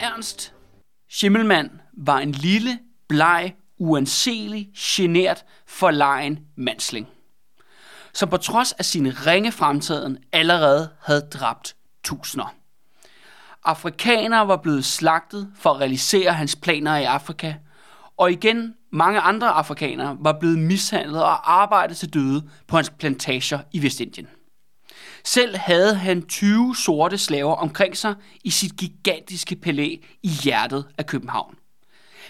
Ernst Schimmelmann var en lille, bleg, uanselig, genert, forlegen mandsling, som på trods af sin ringe fremtiden allerede havde dræbt tusinder. Afrikanere var blevet slagtet for at realisere hans planer i Afrika, og igen mange andre afrikanere var blevet mishandlet og arbejdet til døde på hans plantager i Vestindien. Selv havde han 20 sorte slaver omkring sig i sit gigantiske palæ i hjertet af København.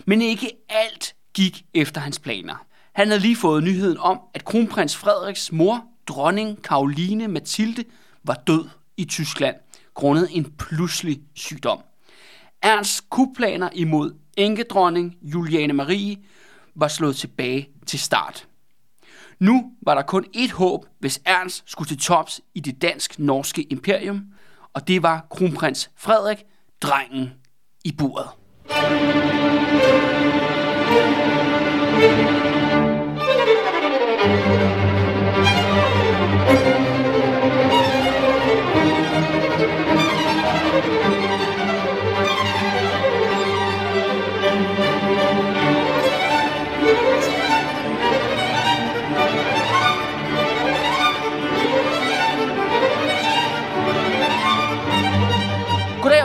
Men ikke alt gik efter hans planer. Han havde lige fået nyheden om, at kronprins Frederiks mor, dronning Karoline Mathilde, var død i Tyskland, grundet en pludselig sygdom. Ernst kupplaner imod enkedronning Juliane Marie var slået tilbage til start. Nu var der kun et håb, hvis Ernst skulle til tops i det dansk-norske imperium, og det var kronprins Frederik, drengen i buret. Goddag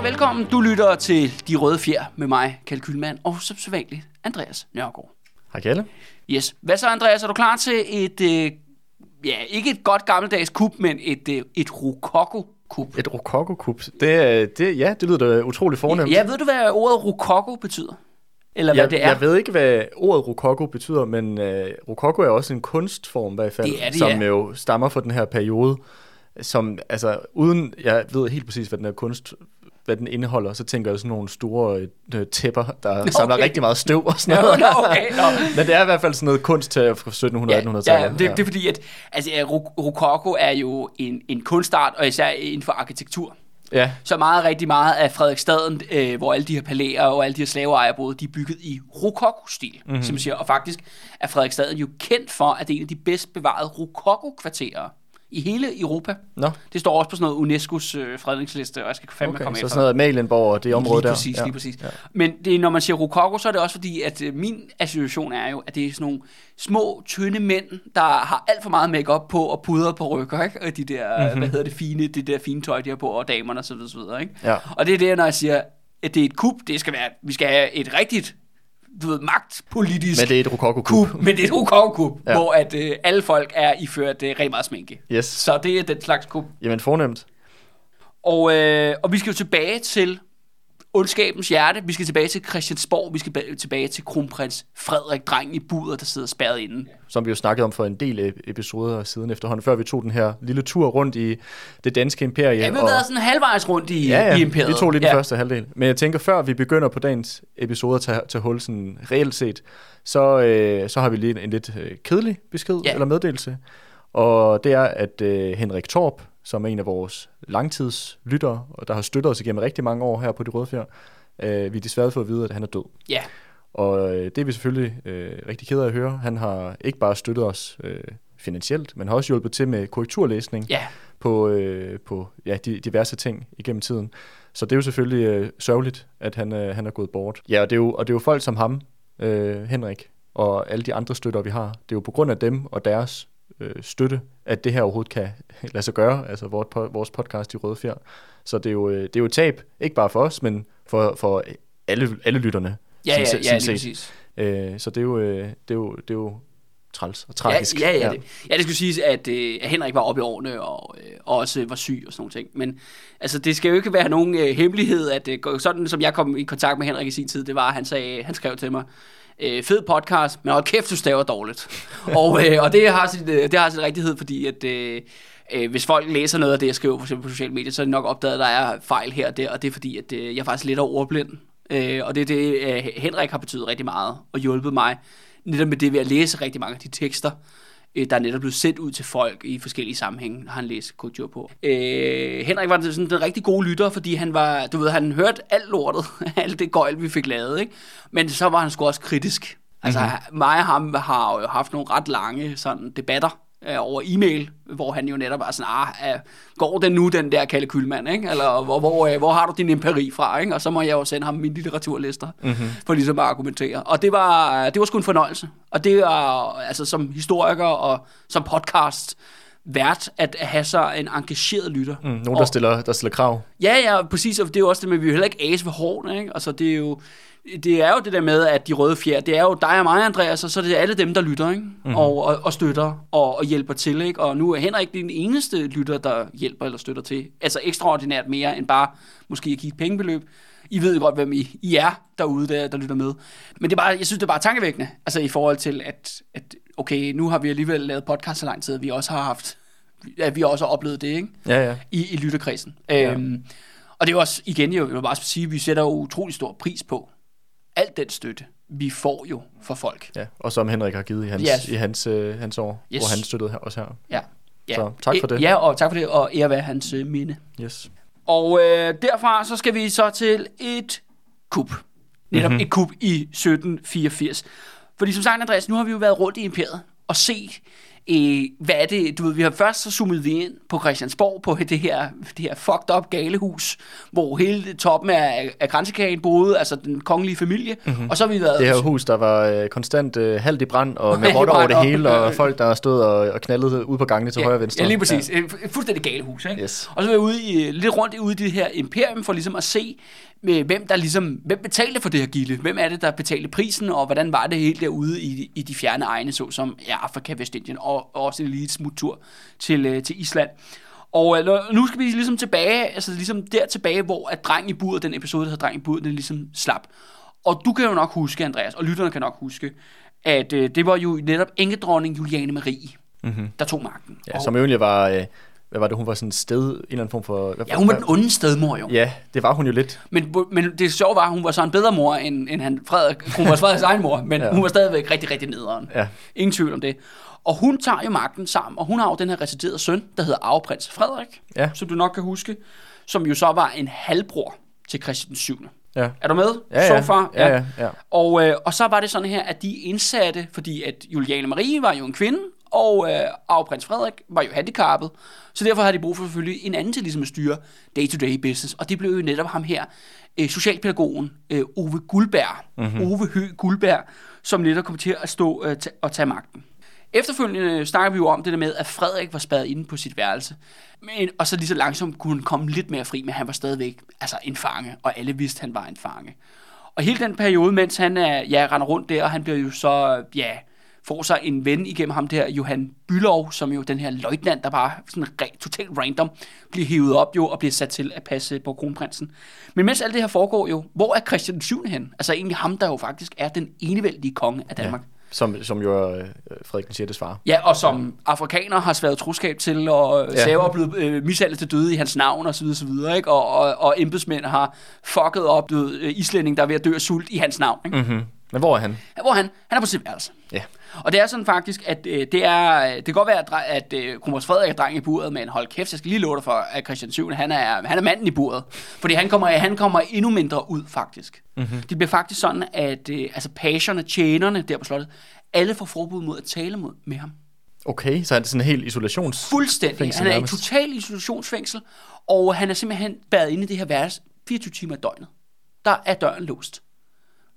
og velkommen. Du lytter til De Røde Fjer med mig, Kjeld Kylmand, og som sædvanligt, Andreas Nørgaard. Hej Kalle. Yes. Hvad så, Andreas? Er du klar til et, øh, ja, ikke et godt gammeldags kub, men et, øh, et rokoko-kub? Et rokoko-kub. Det, er- det, ja, det lyder da utrolig fornemt. Ja, ved du, hvad ordet rokoko betyder? Eller hvad jeg, det er? jeg ved ikke, hvad ordet rokoko betyder, men øh, rokoko er også en kunstform i hvert fald, Det er det, som ja. jo stammer fra den her periode, som, altså, uden, jeg ved helt præcis, hvad den her kunst, hvad den indeholder, så tænker jeg sådan nogle store øh, tæpper, der samler rigtig meget støv og sådan noget. nå, okay, nå. Men det er i hvert fald sådan noget kunst til fra 1700 Ja, 1800-tallet. ja, det, det er fordi, at altså, ja, ro- rokoko er jo en, en kunstart, og især inden for arkitektur. ja, Så meget, rigtig meget af Frederiksstaden, øh, hvor alle de her palæer og alle de her slaveejerboder, de er bygget i rokoko-stil, Mhm. mm-hmm. som man siger. Og faktisk er Frederiksstaden jo kendt for, at det er en af de bedst bevarede rokoko-kvarterer i hele Europa. Nå, Det står også på sådan noget UNESCO's øh, fredningsliste, og jeg skal fandme okay, komme så efter. sådan noget Malienborg og det område lige der. præcis, ja. lige præcis. Ja. Men det, når man siger rokoko, så er det også fordi, at øh, min association er jo, at det er sådan nogle små, tynde mænd, der har alt for meget makeup på og pudret på rykker, ikke? Og de der, mm-hmm. hvad hedder det, fine, det der fine tøj, de har på, og damerne og så videre, så videre, ikke? Ja. Og det er det, når jeg siger, at det er et kub, det skal være, vi skal have et rigtigt, du ved, magtpolitisk Men det er et rokoko-kub. kub, men det er et rokoko-kub, ja. Hvor at øh, alle folk er iført øh, rigtig meget sminke. Yes. Så det er den slags kub. Jamen fornemt. Og, øh, og vi skal jo tilbage til ondskabens hjerte. Vi skal tilbage til Christiansborg. Vi skal ba- tilbage til kronprins Frederik, drengen i buret, der sidder spærret inde. som vi jo snakkede om for en del ep- episoder siden efterhånden, før vi tog den her lille tur rundt i det danske imperie. Ja, vi har været sådan halvvejs rundt i, ja, ja, i imperiet. vi tog lige den ja. første halvdel. Men jeg tænker, før vi begynder på dagens episode at tage, tage hul sådan reelt set, så, øh, så har vi lige en, en lidt øh, kedelig besked ja. eller meddelelse. Og det er, at øh, Henrik Torp, som er en af vores langtidslyttere, og der har støttet os igennem rigtig mange år her på De Røde Fjer, øh, vi er desværre fået at vide, at han er død. Ja, Og øh, det er vi selvfølgelig øh, rigtig ked af at høre. Han har ikke bare støttet os øh, finansielt, men har også hjulpet til med korrekturlæsning ja, på, øh, på ja, de, diverse ting igennem tiden. Så det er jo selvfølgelig øh, sørgeligt, at han, øh, han er gået bort. Ja, og det er jo, og det er jo folk som ham, øh, Henrik, og alle de andre støtter, vi har. Det er jo på grund af dem og deres øh, støtte, at det her overhovedet kan lade sig gøre, altså vores, vores podcast i Røde Fjer. Så det er, jo, øh, det er jo et tab, ikke bare for os, men for, for alle, alle lytterne. ja, ja, ja, lige præcis. Øh, så det er jo, øh, det er jo, det er jo træls og Ja, tragisk. ja, ja, det, ja, det skulle siges, at, øh, at Henrik var oppe i årene og, øh, og også var syg og sådan nogle ting. Men altså, det skal jo ikke være nogen øh, hemmelighed, at øh, sådan som jeg kom i kontakt med Henrik i sin tid, det var, at han, sagde, han skrev til mig, øh, fed podcast, men hold kæft, du staver dårligt. og, øh, og det har sit, øh, det har sit rigtighed, fordi at... Øh, Øh, hvis folk læser noget af det, jeg skriver for eksempel på sociale medier, så er det nok opdaget, at der er fejl her og der, og det er fordi, at øh, jeg er faktisk lidt er ordblind. Øh, og det er det, øh, Henrik har betydet rigtig meget, og hjulpet mig netop med det ved at læse rigtig mange af de tekster, øh, der er netop blevet sendt ud til folk i forskellige sammenhænge, har han læst korrektur på. Øh, Henrik var sådan den rigtig gode lytter, fordi han var, du ved, han hørte alt lortet, alt det gøjl, vi fik lavet, ikke? Men så var han sgu også kritisk. Altså, mm-hmm. mig og ham har jo haft nogle ret lange sådan, debatter, øh, over e-mail, hvor han jo netop er sådan, ah, øh, går den nu, den der Kalle Kylmand, ikke? Eller hvor, hvor, øh, hvor har du din empiri fra, ikke? Og så må jeg jo sende ham min litteraturlister, mm-hmm. for ligesom at argumentere. Og det var, det var sgu en fornøjelse. Og det var, altså som historiker og som podcast, værd at have så en engageret lytter. Mm, nogen, der, stiller, der stiller krav. Ja, ja, præcis, og det er jo også det med, at vi er heller ikke ase ved hårene, ikke? Altså, det er jo, det er jo det der med, at de røde fjer, det er jo dig og mig, Andreas, og så er det alle dem, der lytter, ikke? Mm-hmm. Og, og, og støtter og, og hjælper til, ikke? Og nu er Henrik den eneste lytter, der hjælper eller støtter til. Altså ekstraordinært mere end bare måske at give et pengebeløb. I ved godt, hvem I, I er derude, der, der lytter med. Men det er bare, jeg synes, det er bare tankevækkende, altså i forhold til, at, at okay, nu har vi alligevel lavet podcast så lang tid, at vi også har haft, at vi også har oplevet det, ikke? Ja, ja. I, i lytterkredsen. Ja. Øhm, og det er jo også, igen, jeg vil bare sige, at vi sætter jo utrolig stor pris på alt den støtte, vi får jo for folk. Ja, og som Henrik har givet i hans, yes. i hans, øh, hans år, yes. hvor han støttede os her. Ja. ja. Så tak for det. Ja, og tak for det, og ære være hans øh, minde. Yes. Og øh, derfra så skal vi så til et kup. Netop mm-hmm. et kup i 1784. Fordi som sagt, Andreas, nu har vi jo været rundt i imperiet og set øh, hvad er det, du ved, vi har først så zoomet vi ind på Christiansborg, på det her, det her fucked up galehus, hvor hele toppen af, af grænsekagen boede, altså den kongelige familie, mm-hmm. og så har vi været... Det her hus, der var øh, konstant øh, halvt i brand, og med rotter over det hele, og folk, der stod og, og knaldede ud på gangene til ja, højre og venstre. Ja, lige præcis. Ja. Et fuldstændig galehus, ikke? Yes. Og så var vi ude i, lidt rundt ude i det her imperium, for ligesom at se, med, hvem der ligesom, hvem betalte for det her gilde? Hvem er det, der betalte prisen, og hvordan var det helt derude i, i de fjerne egne, såsom ja, Afrika, Vestindien, og, og også en lille smuttur til, øh, til Island. Og øh, nu skal vi ligesom tilbage, altså ligesom der tilbage, hvor at dreng i buret, den episode, der hedder dreng i buret, den ligesom slap. Og du kan jo nok huske, Andreas, og lytterne kan nok huske, at øh, det var jo netop engedronning Juliane Marie, mm-hmm. der tog magten. Ja, som jo egentlig var... Øh hvad var det, hun var sådan en sted, en eller anden form for... Hvad, ja, hun var den onde stedmor jo. Ja, det var hun jo lidt. Men, men det sjove var, at hun var så en bedre mor, end, end han, Frederik, hun var Frederiks egen mor, men ja. hun var stadigvæk rigtig, rigtig nederen. Ja. Ingen tvivl om det. Og hun tager jo magten sammen, og hun har jo den her reciterede søn, der hedder arveprins Frederik, ja. som du nok kan huske, som jo så var en halvbror til Christian 7. Ja. Er du med? Ja, so far? Ja, ja, ja. Og, øh, og så var det sådan her, at de indsatte, fordi at Juliane Marie var jo en kvinde, og øh, arveprins Frederik var jo handicappet, så derfor har de brug for selvfølgelig en anden til ligesom at styre day-to-day business, og det blev jo netop ham her, øh, socialpædagogen øh, Ove Guldberg, mm-hmm. Ove Hø Guldberg, som netop kom til at stå øh, og tage magten. Efterfølgende snakker vi jo om det der med, at Frederik var spadet inde på sit værelse. Men, og så lige så langsomt kunne han komme lidt mere fri, men han var stadigvæk altså en fange, og alle vidste, at han var en fange. Og hele den periode, mens han er, ja, render rundt der, og han bliver jo så, ja, får sig en ven igennem ham der, Johan Bylov, som jo den her løjtnant, der bare sådan re- totalt random bliver hivet op jo og bliver sat til at passe på kronprinsen. Men mens alt det her foregår jo, hvor er Christian 7. hen? Altså egentlig ham, der jo faktisk er den enevældige konge af Danmark. Ja. Som, som jo er øh, Frederik den 6. far. Ja, og som afrikaner har sværet troskab til, og ja. saver er blevet øh, mishandlet til døde i hans navn, og så videre, så videre ikke? Og, og, og embedsmænd har fucket op, du øh, islænding, der er ved at dø af sult i hans navn. Ikke? Mm-hmm. Men hvor er han? Ja, hvor er han? Han er på sit værelse. Ja. Og det er sådan faktisk, at øh, det er, det kan godt være, at, at øh, Kronprins Frederik er dreng i buret, men hold kæft, jeg skal lige love dig for, at Christian 7. han er, han er manden i buret. Fordi han kommer, han kommer endnu mindre ud, faktisk. Mm-hmm. Det bliver faktisk sådan, at øh, altså pagerne, tjenerne der på slottet, alle får forbud mod at tale mod, med ham. Okay, så er det sådan en helt isolations... Fuldstændig. Han er i total isolationsfængsel, og han er simpelthen badet inde i det her værelse 24 timer i døgnet. Der er døren låst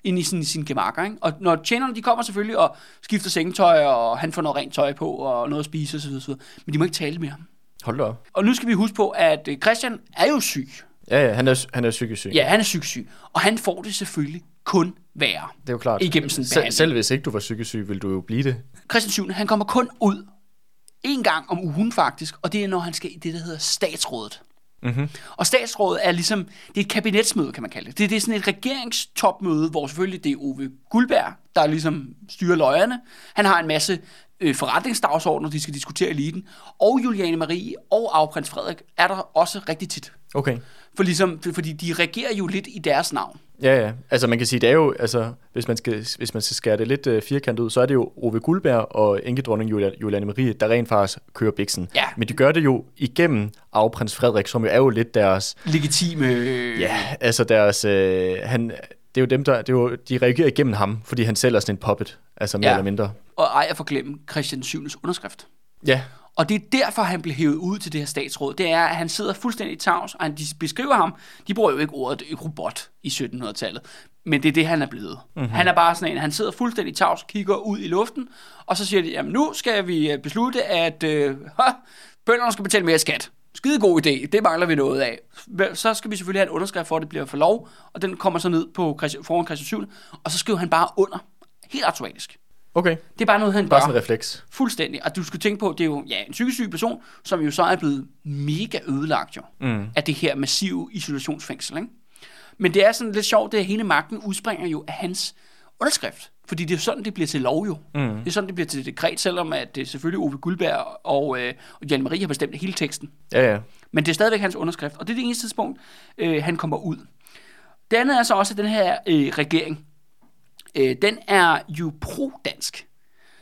ind i sin, sin gemakker. Ikke? Og når tjenerne, de kommer selvfølgelig og skifter sengetøj, og han får noget rent tøj på, og noget at spise osv., osv. Men de må ikke tale med ham. Hold da op. Og nu skal vi huske på, at øh, Christian er jo syg. Ja, ja, han er, han er psykisk syg. Ja, han er psykisk syg. Og han får det selvfølgelig kun værre. Det er jo klart. Igennem sådan Sel- Selv hvis ikke du var psykisk syg, ville du jo blive det. Christian 7. han kommer kun ud en gang om ugen faktisk, og det er, når han skal i det, der hedder statsrådet. Mm-hmm. Og statsrådet er ligesom, det er et kabinetsmøde, kan man kalde det. Det, det er sådan et regeringstopmøde, hvor selvfølgelig det er Ove Guldberg, der ligesom styrer løjerne. Han har en masse øh, forretningsdagsordner, de skal diskutere eliten. Og Juliane Marie og afprins Frederik er der også rigtig tit. Okay. For ligesom, fordi de regerer jo lidt i deres navn. Ja, ja. Altså man kan sige, det er jo, altså, hvis man skal, hvis man skal skære det lidt uh, firkantet ud, så er det jo Ove Guldberg og enkedronning Julia, Juliane Marie, der rent faktisk kører biksen. Ja. Men de gør det jo igennem afprins Frederik, som jo er jo lidt deres... Legitime... Ja, altså deres... Øh, han, det er jo dem, der... Det er jo, de reagerer igennem ham, fordi han selv er sådan en puppet, altså mere ja. eller mindre. Og ej at forglemme Christian 7. underskrift. Ja, Og det er derfor, han blev hævet ud til det her statsråd. Det er, at han sidder fuldstændig tavs, og han- de beskriver ham. De bruger jo ikke ordet robot i 1700-tallet, men det er det, han er blevet. Mm-hmm. Han er bare sådan en, han sidder fuldstændig tavs, kigger ud i luften, og så siger de, jamen nu skal vi øh, beslutte, at øh, bønderne skal betale mere skat. Skide god idé, det mangler vi noget af. Så skal vi selvfølgelig have en underskrift for, at det bliver for lov, og den kommer så ned på foran Christian 7. Og så skriver han bare under, helt automatisk. Okay. Det er bare noget, han Bare gør. sådan en refleks. Fuldstændig. Og du skal tænke på, det er jo ja, en psykisk syg person, som jo så er blevet mega ødelagt jo, mm. af det her massive isolationsfængsel. Ikke? Men det er sådan lidt sjovt, det at hele magten udspringer jo af hans underskrift. Fordi det er sådan, det bliver til lov jo. Mm. Det er sådan, det bliver til dekret, selvom at det er selvfølgelig Ove Guldberg og, øh, og Jan Marie har bestemt hele teksten. Ja, ja. Men det er stadigvæk hans underskrift, og det er det eneste tidspunkt, øh, han kommer ud. Det andet er så også, at den her øh, regering, øh, den er jo pro-dansk.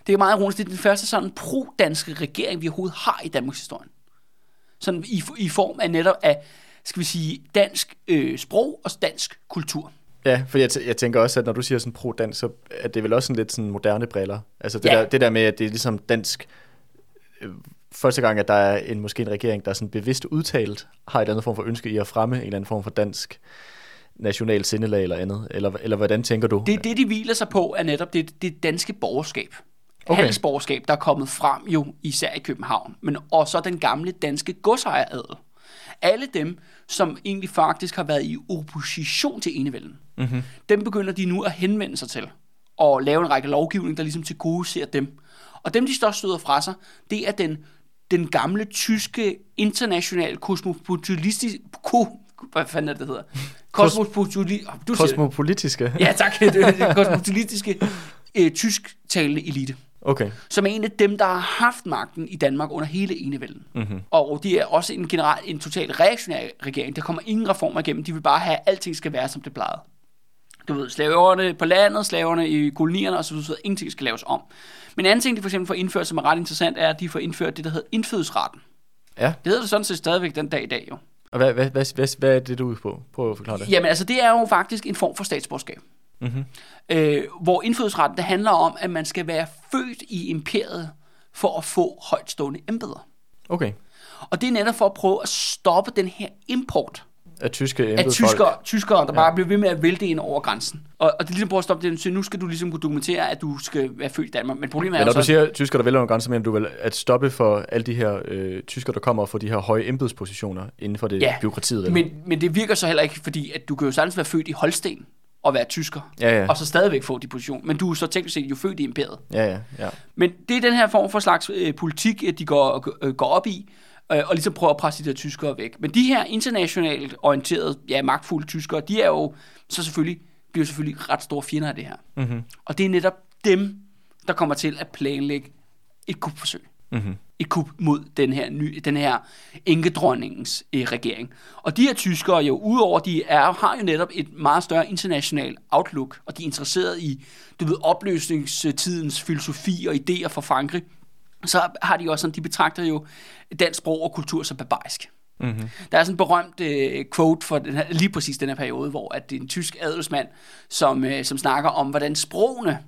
Det er meget ironisk, det er den første sådan pro-danske regering, vi overhovedet har i Danmarks historie. Sådan i, i form af netop af, skal vi sige, dansk øh, sprog og dansk kultur. Ja, for jeg, jeg tænker også, at når du siger sådan pro-dansk, så er det vel også sådan lidt sådan moderne briller. Altså det, Ja. der, det der med, at det er ligesom dansk... øh, Første gang, at der er en, måske en regering, der er sådan bevidst udtalt, har et eller andet form for ønske i at fremme en eller anden form for dansk national sindelag eller andet. Eller, eller hvordan tænker du? Det, det, de hviler sig på, er netop det, det danske borgerskab. Okay. Handelsborgerskab, der er kommet frem jo især i København, men også den gamle danske godsejeradel. Alle dem, som egentlig faktisk har været i opposition til enevælden, mm-hmm. dem begynder de nu at henvende sig til og lave en række lovgivning, der ligesom til gode ser dem. Og dem, de står støder fra sig, det er den, den gamle tyske internationale kosmopolitiske... Ko, hvad fanden er det, det hedder? Kosmopolitiske... Det. Kosmopolitiske? Ja, tak. Kosmopolitiske øh, tysk-talende elite, Okay. som er en af dem, der har haft magten i Danmark under hele enevælden. Mhm. Mm-hmm. Og de er også en generelt en totalt reaktionær regering. Der kommer ingen reformer igennem. De vil bare have, at alting skal være, som det plejede. Du ved, slaverne på landet, slaverne i kolonierne osv. så Ingenting skal laves om. Men en anden ting, de for eksempel får indført, som er ret interessant, er, at de får indført det, der hedder indfødsretten. Ja, Det hedder det sådan set stadigvæk den dag i dag, jo. Og hvad, hvad, hvad, hvad, hvad er det, du er ude på? Prøv at forklare det. Jamen altså, det er jo faktisk en form for statsborgerskab. Mm-hmm. Øh, hvor indfødsretten, det handler om, at man skal være født i imperiet for at få højtstående embeder. Okay. Og det er netop for at prøve at stoppe den her import Af tyske af tyskere, tyskere der bare bliver ved med at vælte ind over grænsen. Og, og det er ligesom prøve at stoppe det, så nu skal du ligesom kunne dokumentere, at du skal være født i Danmark. Men problemet er Men når du så, siger tysker, der vælger nogle grænser, mener du vel at stoppe for alle de her øh, tysker, der kommer for de her høje embedspositioner inden for det Ja, byråkratiet? Eller? men, men det virker så heller ikke, fordi at du kan jo sagtens være født i Holsten og være tysker, Ja, ja. og så stadigvæk få de position. Men du er så teknisk set jo født i imperiet. Ja, ja, ja. Men det er den her form for slags øh, politik, de går, øh, går op i, øh, og ligesom prøver at presse de der tyskere væk. Men de her internationalt orienterede, ja, magtfulde tyskere, de er jo så selvfølgelig, bliver selvfølgelig ret store fjender af det her. Mm-hmm. Og det er netop dem, der kommer til at planlægge et kupforsøg. Mm-hmm. Et kup mod den her, ny, den her enkedronningens øh, regering. Og de her tyskere jo, udover de er, har jo netop et meget større international outlook, og de er interesseret i, du ved, opløsningstidens filosofi og idéer fra Frankrig, så har de også sådan, de betragter jo dansk sprog og kultur som barbarisk. Mm-hmm. Der er sådan en berømt øh, quote for den her, lige præcis den her periode, hvor at det er en tysk adelsmand, som, øh, som snakker om, hvordan sprogene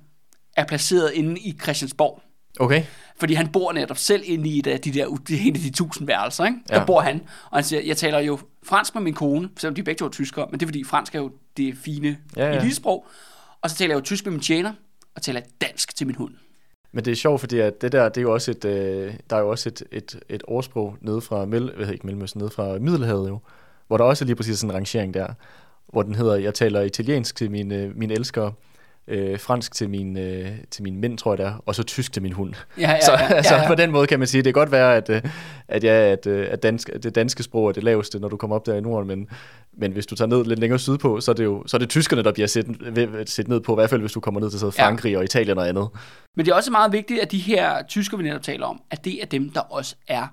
er placeret inde i Christiansborg. Okay. Fordi han bor netop selv inde i et af de der en af de tusind værelser, ikke? Ja. Der bor han, og han siger, jeg taler jo fransk med min kone, selvom de begge to er tyskere, men det er fordi fransk er jo det fine Ja, ja, elitesprog. Og så taler jeg jo tysk med min tjener, og taler dansk til min hund. Men det er sjovt, fordi at det der, det er jo også et, øh, der er jo også et, et, et ordsprog nede fra, Mel, hvad ikke Mellemøsten, nede fra Middelhavet jo, hvor der også er lige præcis sådan en rangering der, hvor den hedder, jeg taler italiensk til mine, mine elskere, øh, fransk til min, øh, til mine mænd, tror jeg det er, og så tysk til min hund. Ja, ja, så ja, ja, altså, ja. på den måde kan man sige, det kan godt være, at, øh, at, ja, at, øh, at, dansk, det danske sprog er det laveste, når du kommer op der i Norden, men, men hvis du tager ned lidt længere sydpå, så er det jo så er det tyskerne, der bliver set, set ned på, i hvert fald hvis du kommer ned til så Ja. Frankrig og Italien og andet. Men det er også meget vigtigt, at de her tysker, vi netop taler om, at det er dem, der også er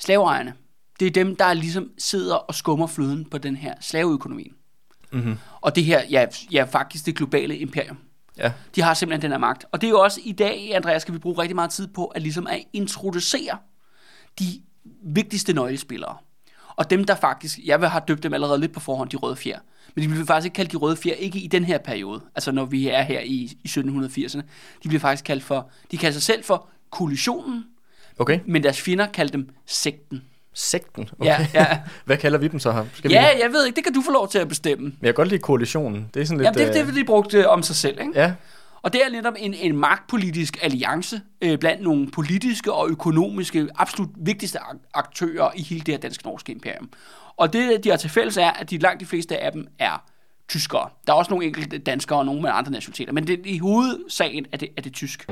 slaveejerne. Det er dem, der ligesom sidder og skummer fløden på den her slaveøkonomi. Mm-hmm. Og det her, ja, ja, faktisk det globale imperium. Ja. De har simpelthen den her magt. Og det er jo også i dag, Andreas, skal vi bruge rigtig meget tid på, at ligesom at introducere de vigtigste nøglespillere. Og dem, der faktisk, jeg vil have døbt dem allerede lidt på forhånd, de røde fjer. Men de bliver faktisk ikke kaldt de røde fjer, ikke i den her periode. Altså når vi er her i, i 1780'erne. De bliver faktisk kaldt for, de kalder sig selv for koalitionen. Okay. men deres fjender kaldte dem sekten. Sekten? Okay. Ja, ja. Hvad kalder vi dem så her? Skal ja, vi... jeg ved ikke, det kan du få lov til at bestemme. Men jeg kan godt lide koalitionen. Det er sådan lidt... Jamen, det, øh, det vil de brugt øh, om sig selv, ikke? Ja, Og det er netop en, en magtpolitisk alliance øh, blandt nogle politiske og økonomiske absolut vigtigste ak- aktører i hele det her dansk-norske imperium. Og det, de har til fælles, er, at de langt de fleste af dem er tyskere. Der er også nogle enkelte danskere og nogle med andre nationaliteter, men det, i hovedsagen er det, er det tysk.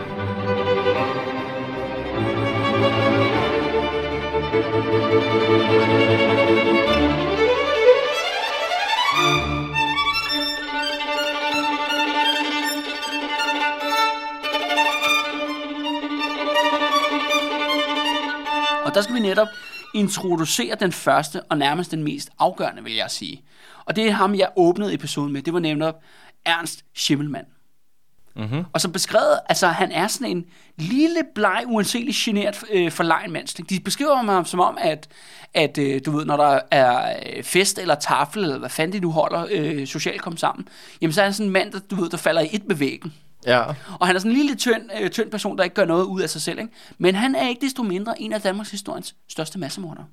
Netop introducere den første og nærmest den mest afgørende, vil jeg sige. Og det er ham, jeg åbnede episoden med. Det var netop Ernst Schimmelmann. mm-hmm. Og som beskrevet, altså han er sådan en lille, bleg, uanselig generet øh, forlegen mandsling. De beskriver ham som om, at, at øh, du ved, når der er øh, fest eller tafel, eller hvad fanden de nu holder øh, socialt komme sammen, jamen så er han sådan en mand, der, du ved, der falder i et med væggen. Ja. Og han er sådan en lille, tynd, øh, tynd person, der ikke gør noget ud af sig selv. Ikke? Men han er ikke desto mindre en af Danmarks historiens største massemordere.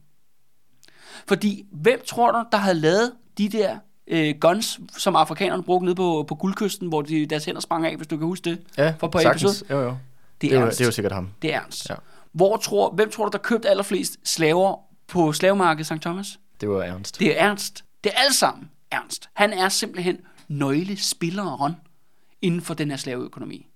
Fordi hvem tror du, der havde lavet de der øh, guns, som afrikanerne brugte nede på, på guldkysten, hvor de, deres hænder sprang af, hvis du kan huske det? Ja, For på sagtens. episode? Jo, jo. Det Det er, er, jo, Ernst. det er jo sikkert ham. Det er Ernst. Ja. Hvor tror, hvem tror du, der købte allerflest slaver på slavemarkedet St. Thomas? Det var Ernst. Det er Ernst. Det er alt sammen Ernst. Han er simpelthen nøglespilleren inden for den her slaveøkonomi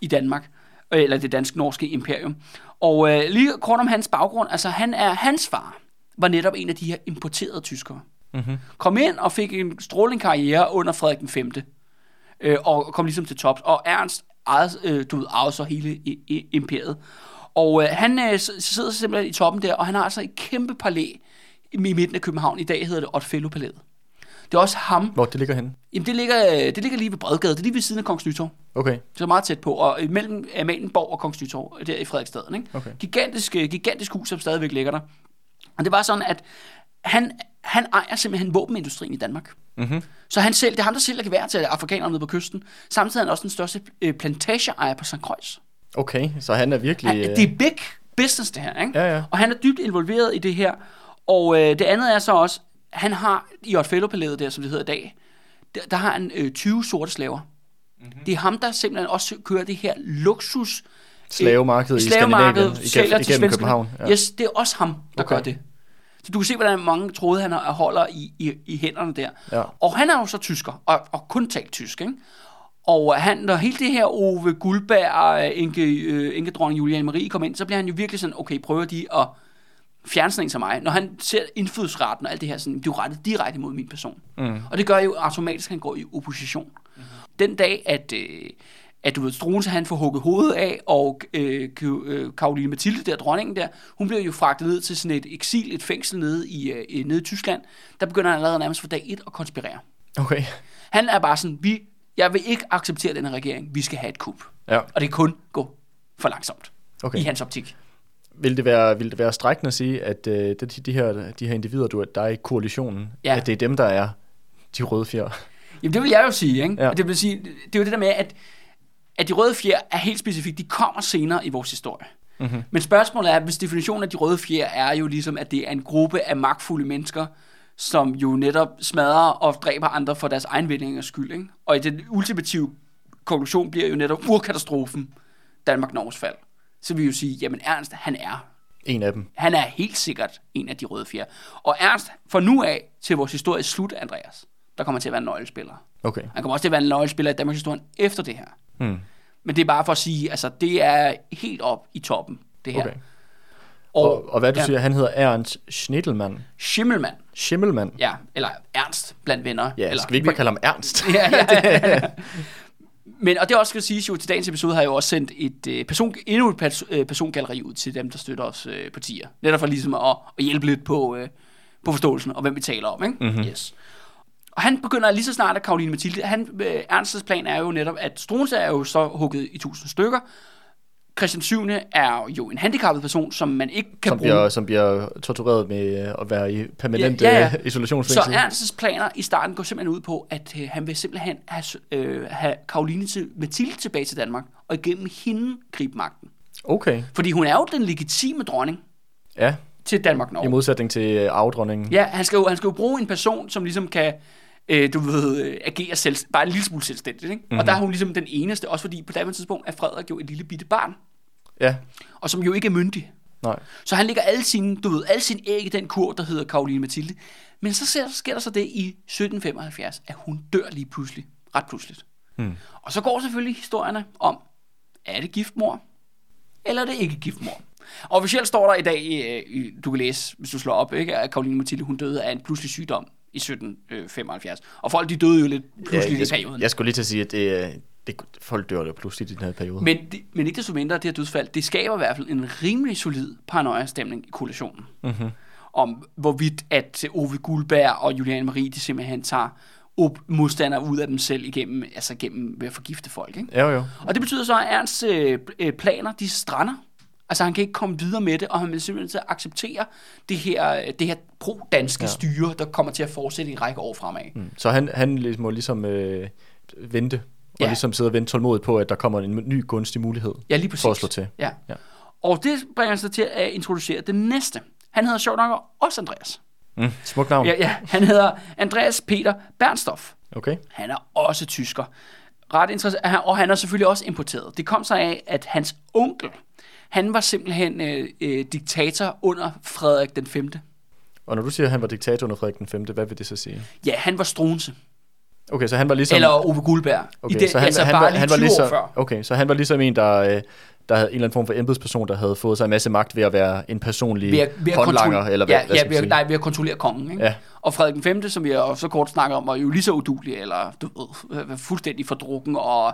i Danmark, øh, eller det dansk-norske imperium. Og øh, lige kort om hans baggrund, altså han er, hans far var netop en af de her importerede tyskere. Mm-hmm. Kom ind og fik en strålende karriere under Frederik den 5. Øh, og kom ligesom til tops. Og Ernst ejede, øh, du ved, ejede så hele i, i, imperiet. Og øh, han øh, sidder simpelthen i toppen der, og han har altså et kæmpe palæ i midten af København. I dag hedder det Otfello Palæet. Det er også ham. Hvor det ligger henne? Jamen, det ligger, øh, det ligger lige ved Bredgade. Det er lige ved siden af Kongens Nytorv. Okay. Så meget tæt på. Og mellem Amalienborg og Kongens Nytorv, der i Frederiksstaden. Ikke? Okay. Gigantisk, øh, gigantisk hus, som stadigvæk ligger der. Og det var sådan, at han, han ejer simpelthen våbenindustrien i Danmark. Mm-hmm. Så han selv, det er ham, der sælger gevær til afrikanerne nede på kysten. Samtidig er han også den største øh, plantageejer på St. Croix. Okay, så han er virkelig... Han, øh, det er big business, det her. Ikke? Ja, ja. Og han er dybt involveret i det her. Og øh, det andet er så også, han har i Otfello-palæet der, som det hedder i dag, der, der har han øh, 20 sorte slaver. Mm-hmm. Det er ham, der simpelthen også kører det her luksus slavemarkedet i slavemarked, Skandinavien, sælger igennem, til igennem svenskerne. København. Ja. Yes, det er også ham, der Okay. gør det. Så du kan se, hvordan mange tråde han holder i, i, i hænderne der. Ja. Og han er jo så tysker, og, og kun talt tysk, ikke? Og han, når hele det her Ove Guldberg og Inge, øh, Inge dronning Juliane Marie kommer ind, så bliver han jo virkelig sådan, okay, prøver de at fjerne sådan en som mig. Når han ser indfødsretten og alt det her, sådan, det er jo rettet direkte mod min person. Mm. Og det gør jo automatisk, at han går i opposition. Mm-hmm. Den dag, at, øh, at du ved, Struense, han får hugget hovedet af, og øh, øh, Karoline Mathilde, der dronningen der, hun bliver jo fragtet ned til sådan et eksil, et fængsel nede i, øh, i- nede i Tyskland. Der begynder han allerede nærmest fra dag et at konspirere. Okay. Han er bare sådan, vi, jeg vil ikke acceptere den her regering, vi skal have et kup. Ja. Og det kan kun gå for langsomt. Okay. i hans optik. Vil det være, vil det være strækkende at sige, at øh, de, de, her, de her individer, du, der er i koalitionen, Ja. at det er dem, der er de røde fjer? Jamen det vil jeg jo sige, ikke? Ja. Det vil sige, det er jo det der med, at, at de røde fjer er helt specifikt, de kommer senere i vores historie. Mm-hmm. Men spørgsmålet er, hvis definitionen af de røde fjer er jo ligesom, at det er en gruppe af magtfulde mennesker, som jo netop smadrer og dræber andre for deres egen vindingers skyld. Ikke? Og i den ultimative konklusion bliver jo netop urkatastrofen Danmark-Norges fald. Så vil vi jo sige, jamen Ernst, han er En af dem. han er helt sikkert en af de røde fjer. Og Ernst, fra nu af til vores historie slut, Andreas, der kommer til at være en nøglespiller. Okay. Han kommer også til at være en nøglespiller i Danmarks historie efter det her. Hmm. Men det er bare for at sige, altså det er helt op i toppen, det her. okay. Og, og hvad du ja, siger, han hedder Ernst Schnittelmann. Schimmelmann, Schimmelmann. ja, eller Ernst blandt venner. Ja, eller, skal vi ikke bare kalde ham Ernst? ja, ja. Men, og det også skal siges jo, til dagens episode har jeg jo også sendt et øh, person, endnu et pers- øh, persongalleri ud til dem, der støtter os øh, partier. Netop for ligesom at, at hjælpe lidt på, øh, på forståelsen og hvem vi taler om. Ikke? Mhm. Yes. Og han begynder lige så snart, at Karoline Mathilde, han, øh, Ernsts plan er jo netop, at Struense er jo så hugget i tusind stykker. Christian 7. er jo en handicappet person, som man ikke kan Som bruge. bliver, som bliver tortureret med at være i permanent Ja, ja, ja. øh, isolationsfængsel. Så Ernsts planer i starten går simpelthen ud på, at øh, han vil simpelthen have, øh, have Karoline til Mathilde tilbage til Danmark, og igennem hende gribe magten. Okay, Fordi hun er jo den legitime dronning ja. til Danmark-Norge. I modsætning til øh, arvedronningen. Ja, han skal, jo, han skal jo bruge en person, som ligesom kan, øh, du ved, øh, agere selv, bare en lille smule selvstændigt. Ikke? Mm-hmm. Og der er hun ligesom den eneste, også fordi på daværende tidspunkt er Frederik jo et lille bitte barn, Ja, og som jo ikke er myndig. nej. Så han lægger alle sine, du ved, alle sine æg i den kur, der hedder Karoline Mathilde. Men så sker, sker der så det i 1775, at hun dør lige pludselig. Ret pludseligt. Hmm. Og så går selvfølgelig historierne om, er det giftmor, eller er det ikke giftmor? Og officielt står der i dag, i, du kan læse, hvis du slår op, ikke, at Karoline Mathilde, hun døde af en pludselig sygdom i 1775. Og folk, de døde jo lidt pludselig jeg, i perioden. jeg, jeg skulle lige til at sige, at det, øh, det, folk dør der pludselig i den her periode. Men, det, men ikke desto mindre, det her dødsfald, det skaber i hvert fald en rimelig solid paranoia-stemning i koalitionen. Mm-hmm. Om hvorvidt at Ove Guldberg og Juliane Marie, de simpelthen tager op modstandere ud af dem selv igennem, altså gennem ved at forgifte folk. Ikke? Jo, jo. Og det betyder så, at Ernsts øh, øh, planer, de strander. Altså han kan ikke komme videre med det, og han vil simpelthen til at acceptere det her, det her pro-danske Ja. styre, der kommer til at fortsætte i en række år fremad. Mm. Så han, han ligesom må ligesom øh, vente, og Ja. ligesom sidde og vente tålmodigt på, at der kommer en ny gunstig mulighed Ja, lige præcis. for at slå til. Ja. Ja. Og det bringer så til at introducere den næste. Han hedder sjovt nok også Andreas. Mm. Smuk navn. Ja, ja. Han hedder Andreas Peter Bernstoff. Okay. Han er også tysker. Ret interessant. Og han er selvfølgelig også importeret. Det kom sig af, at hans onkel, han var simpelthen øh, øh, diktator under Frederik den 5. Og når du siger, at han var diktator under Frederik den 5., hvad vil det så sige? Ja, han var Struense. Okay, så han var ligesom... Eller Ove Guldberg. okay, I det, så han, altså han, var, lige han var 20 ligesom, før. Okay, så han var ligesom en, der, øh, der havde en eller anden form for embedsperson, der havde fået sig en masse magt ved at være en personlig Ved at, ved at håndlanger, eller hvad, ja, hvad ja, ved, sige? nej, ved at kontrollere kongen. Ikke? Ja. Og Frederik den 5., som vi også så kort snakker om, var jo lige så udulig, eller du ved, fuldstændig fordrukken og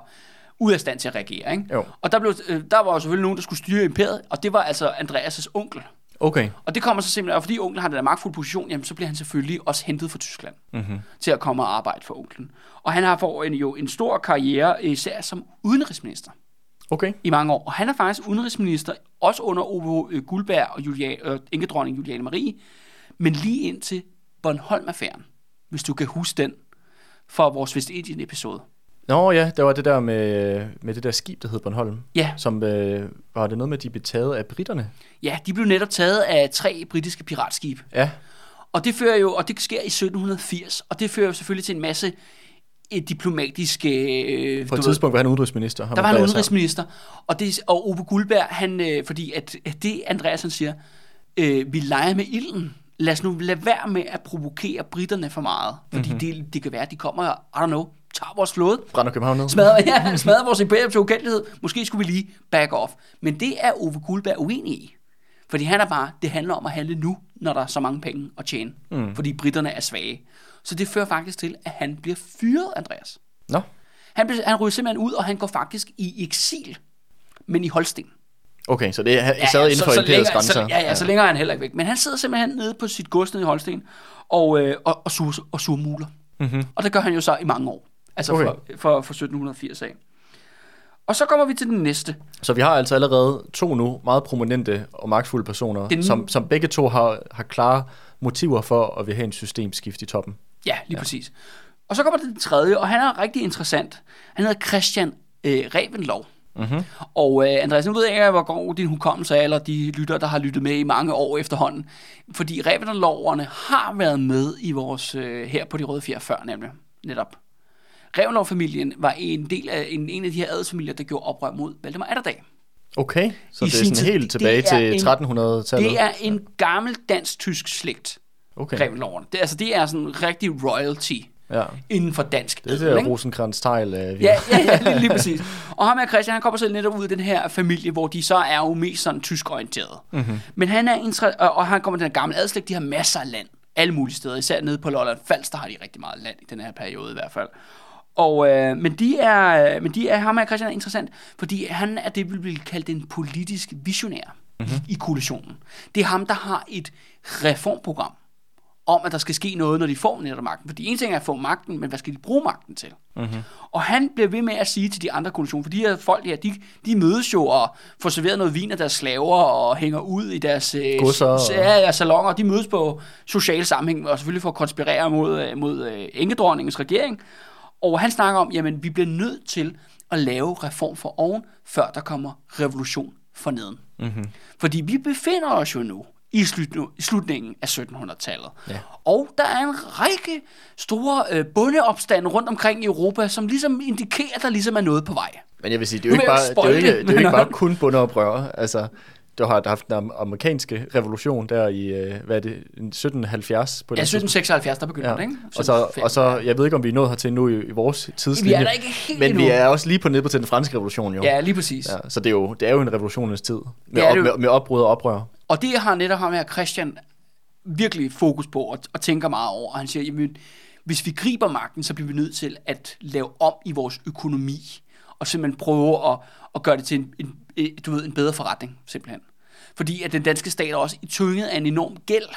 ude af stand til at reagere. Ikke? Jo. Og der, blev, øh, der var jo selvfølgelig nogen, der skulle styre imperiet, og det var altså Andreas' onkel. Okay, Og det kommer så simpelthen, og fordi onklen har den der magtfulde position, jamen, så bliver han selvfølgelig også hentet fra Tyskland mm-hmm. til at komme og arbejde for onklen. Og han har fået en, jo en stor karriere, især som udenrigsminister okay. i mange år. Og han er faktisk udenrigsminister, også under Ove Guldberg og Julia, øh, enkedronning Juliane Marie, men lige indtil Bornholm-affæren, hvis du kan huske den fra vores Vestindien-episode. Nå ja, der var det der med, med det der skib, der hed Bornholm, Ja, som øh, var det noget med, at de blev taget af britterne? ja, de blev netop taget af tre britiske piratskibe. Ja, Og det fører jo, og det sker i 1780, og det fører jo selvfølgelig til en masse diplomatiske... Øh, på et du ved, tidspunkt var han udenrigsminister. der var han udenrigsminister, og, det, og Ove Guldberg, han, øh, fordi at, at det Andreas han siger, øh, vi leger med ilden. Lad os nu lade være med at provokere britterne for meget, fordi Mhm. mm-hmm. det, det kan være, at de kommer, I don't know, tager vores flåde, Brænder København ned? smadrer, ja, smadrer vores imperium til ukendelighed. Måske skulle vi lige back off. Men det er Ove Guldberg uenig i. Fordi han er bare, det handler om at handle nu, når der er så mange penge at tjene. Mm. Fordi britterne er svage. Så det fører faktisk til, at han bliver fyret, Andreas. Nå, Han, bliver, han ryger simpelthen ud, og han går faktisk i eksil. Men i Holsten. okay, så det er ja, sad inden for imperiets grænser. Så, ja, ja, så længere er han heller ikke væk. Men han sidder simpelthen nede på sit gods nede i Holsten og, øh, og, og, suger, og suger muler. Mm-hmm. Og det gør han jo så i mange år. Altså Okay. for, for, for 1780 af. Og så kommer vi til den næste. Så vi har altså allerede to nu meget prominente og magtfulde personer, Den- som, som begge to har, har klare motiver for at vil have en systemskift i toppen. Ja, lige ja. præcis. Og så kommer det den tredje, og han er rigtig interessant. Han hedder Christian øh, Revenlov. Mm-hmm. Og øh, Andreas, nu ved jeg ikke, hvor god din hukommelse er, eller de lytter, der har lyttet med i mange år efterhånden. Fordi Revenloverne har været med i vores, øh, her på de røde fjer før, nemlig netop. Revenlov-familien var en del af en, en af de her adelsfamilier, der gjorde oprør mod Valdemar Atterdag. Okay, så I det er sådan tid. helt tilbage til en- 1300-tallet? Det er en gammel dansk-tysk slægt, Okay, Revenloverne. Det, altså, det er sådan en rigtig royalty ja. inden for dansk Det er det rosenkrantz tegl øh, Ja, ja, ja lige, lige præcis. Og ham her Christian, han kommer selv netop ud af den her familie, hvor de så er jo mest sådan tysk orienteret. Mm-hmm. Men han er og, han kommer til den gamle adslægt, de har masser af land. Alle mulige steder, især nede på Lolland Falster har de rigtig meget land i den her periode i hvert fald. Og, øh, men de er, men de er, ham her Christian er interessant, fordi han er det, vi vil kalde en politisk visionær mm-hmm. i koalitionen. Det er ham, der har et reformprogram om, at der skal ske noget, når de får netop magten. Fordi en ting er at få magten, men hvad skal de bruge magten til? Mm-hmm. Og han bliver ved med at sige til de andre koalitioner, for de her folk her, de, de mødes jo og får serveret noget vin af deres slaver og hænger ud i deres øh, og- ja, salonger. De mødes på social sammenhæng og selvfølgelig for at konspirere mod, øh, mod øh, enkedronningens regering. Og han snakker om, jamen vi bliver nødt til at lave reform for oven, før der kommer revolution forneden. Mm-hmm. Fordi vi befinder os jo nu i slut- i slutningen af 1700-tallet. Ja. Og der er en række store øh, bundeopstande rundt omkring i Europa, som ligesom indikerer, at der ligesom er noget på vej. Men jeg vil sige, det er jo ikke bare, det er jo ikke, det, er jo ikke bare kun bundeoprør. Altså, du har haft den amerikanske revolution der i, øh, hvad er det, 1770 på Ja, det tidspunkt. 1776, der begynder Ja. det, ikke? Og, så, og så, jeg ved ikke, om vi er nået hertil nu i, i vores tidslinje. Vi er der ikke helt Men endnu. vi er også lige på nede på til den franske revolution, jo. Ja, lige præcis. Ja. Ja, så det er, jo, det er jo en revolutionens tid. Med, er op, med, med opbrud og oprør. Og det har netop ham her Christian virkelig fokus på og, og tænker meget over. Og han siger, jamen, hvis vi griber magten, så bliver vi nødt til at lave om i vores økonomi. Og simpelthen prøve at, at gøre det til en, en, en, du ved, en bedre forretning, simpelthen. Fordi at den danske stat er også i tynget af en enorm gæld,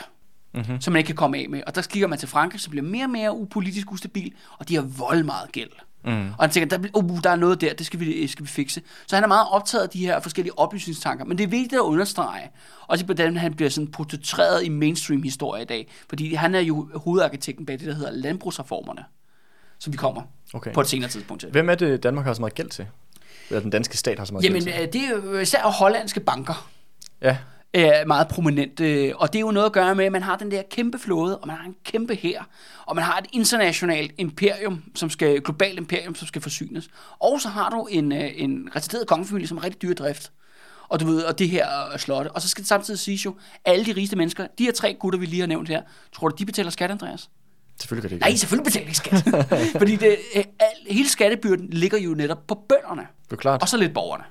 mm-hmm. som man ikke kan komme af med. Og der kigger man til Frankrig, som bliver mere og mere upolitisk ustabil, og de har vold meget gæld. Mm. Og han tænker, der, uh, der er noget der, det skal vi, skal vi fikse. Så han er meget optaget af de her forskellige oplysningstanker. Men det er vigtigt at understrege, også hvordan han bliver sådan portrætteret i mainstream-historie i dag. Fordi han er jo hovedarkitekten bag det, der hedder landbrugsreformerne, som vi kommer Okay. på et senere tidspunkt til. Hvem er det, Danmark har så meget gæld til? Eller den danske stat har så meget Jamen, gæld til? øh, det er jo især hollandske banker, Ja, er meget prominent, øh, og det er jo noget at gøre med, at man har den der kæmpe flåde, og man har en kæmpe her, og man har et internationalt imperium, som skal, globalt imperium, som skal forsynes. Og så har du en, øh, en retarderet kongefamilie, som er rigtig dyr drift. Og du ved, og det her øh, slotte. Og så skal det samtidig siges jo, alle de rigeste mennesker, de her tre gutter, vi lige har nævnt her, tror du, de betaler skat, Andreas? Selvfølgelig kan det Nej, ikke. selvfølgelig betaler ikke skat. Fordi det, øh, al, hele skattebyrden ligger jo netop på bønderne. Det er klart. Og så lidt borgerne,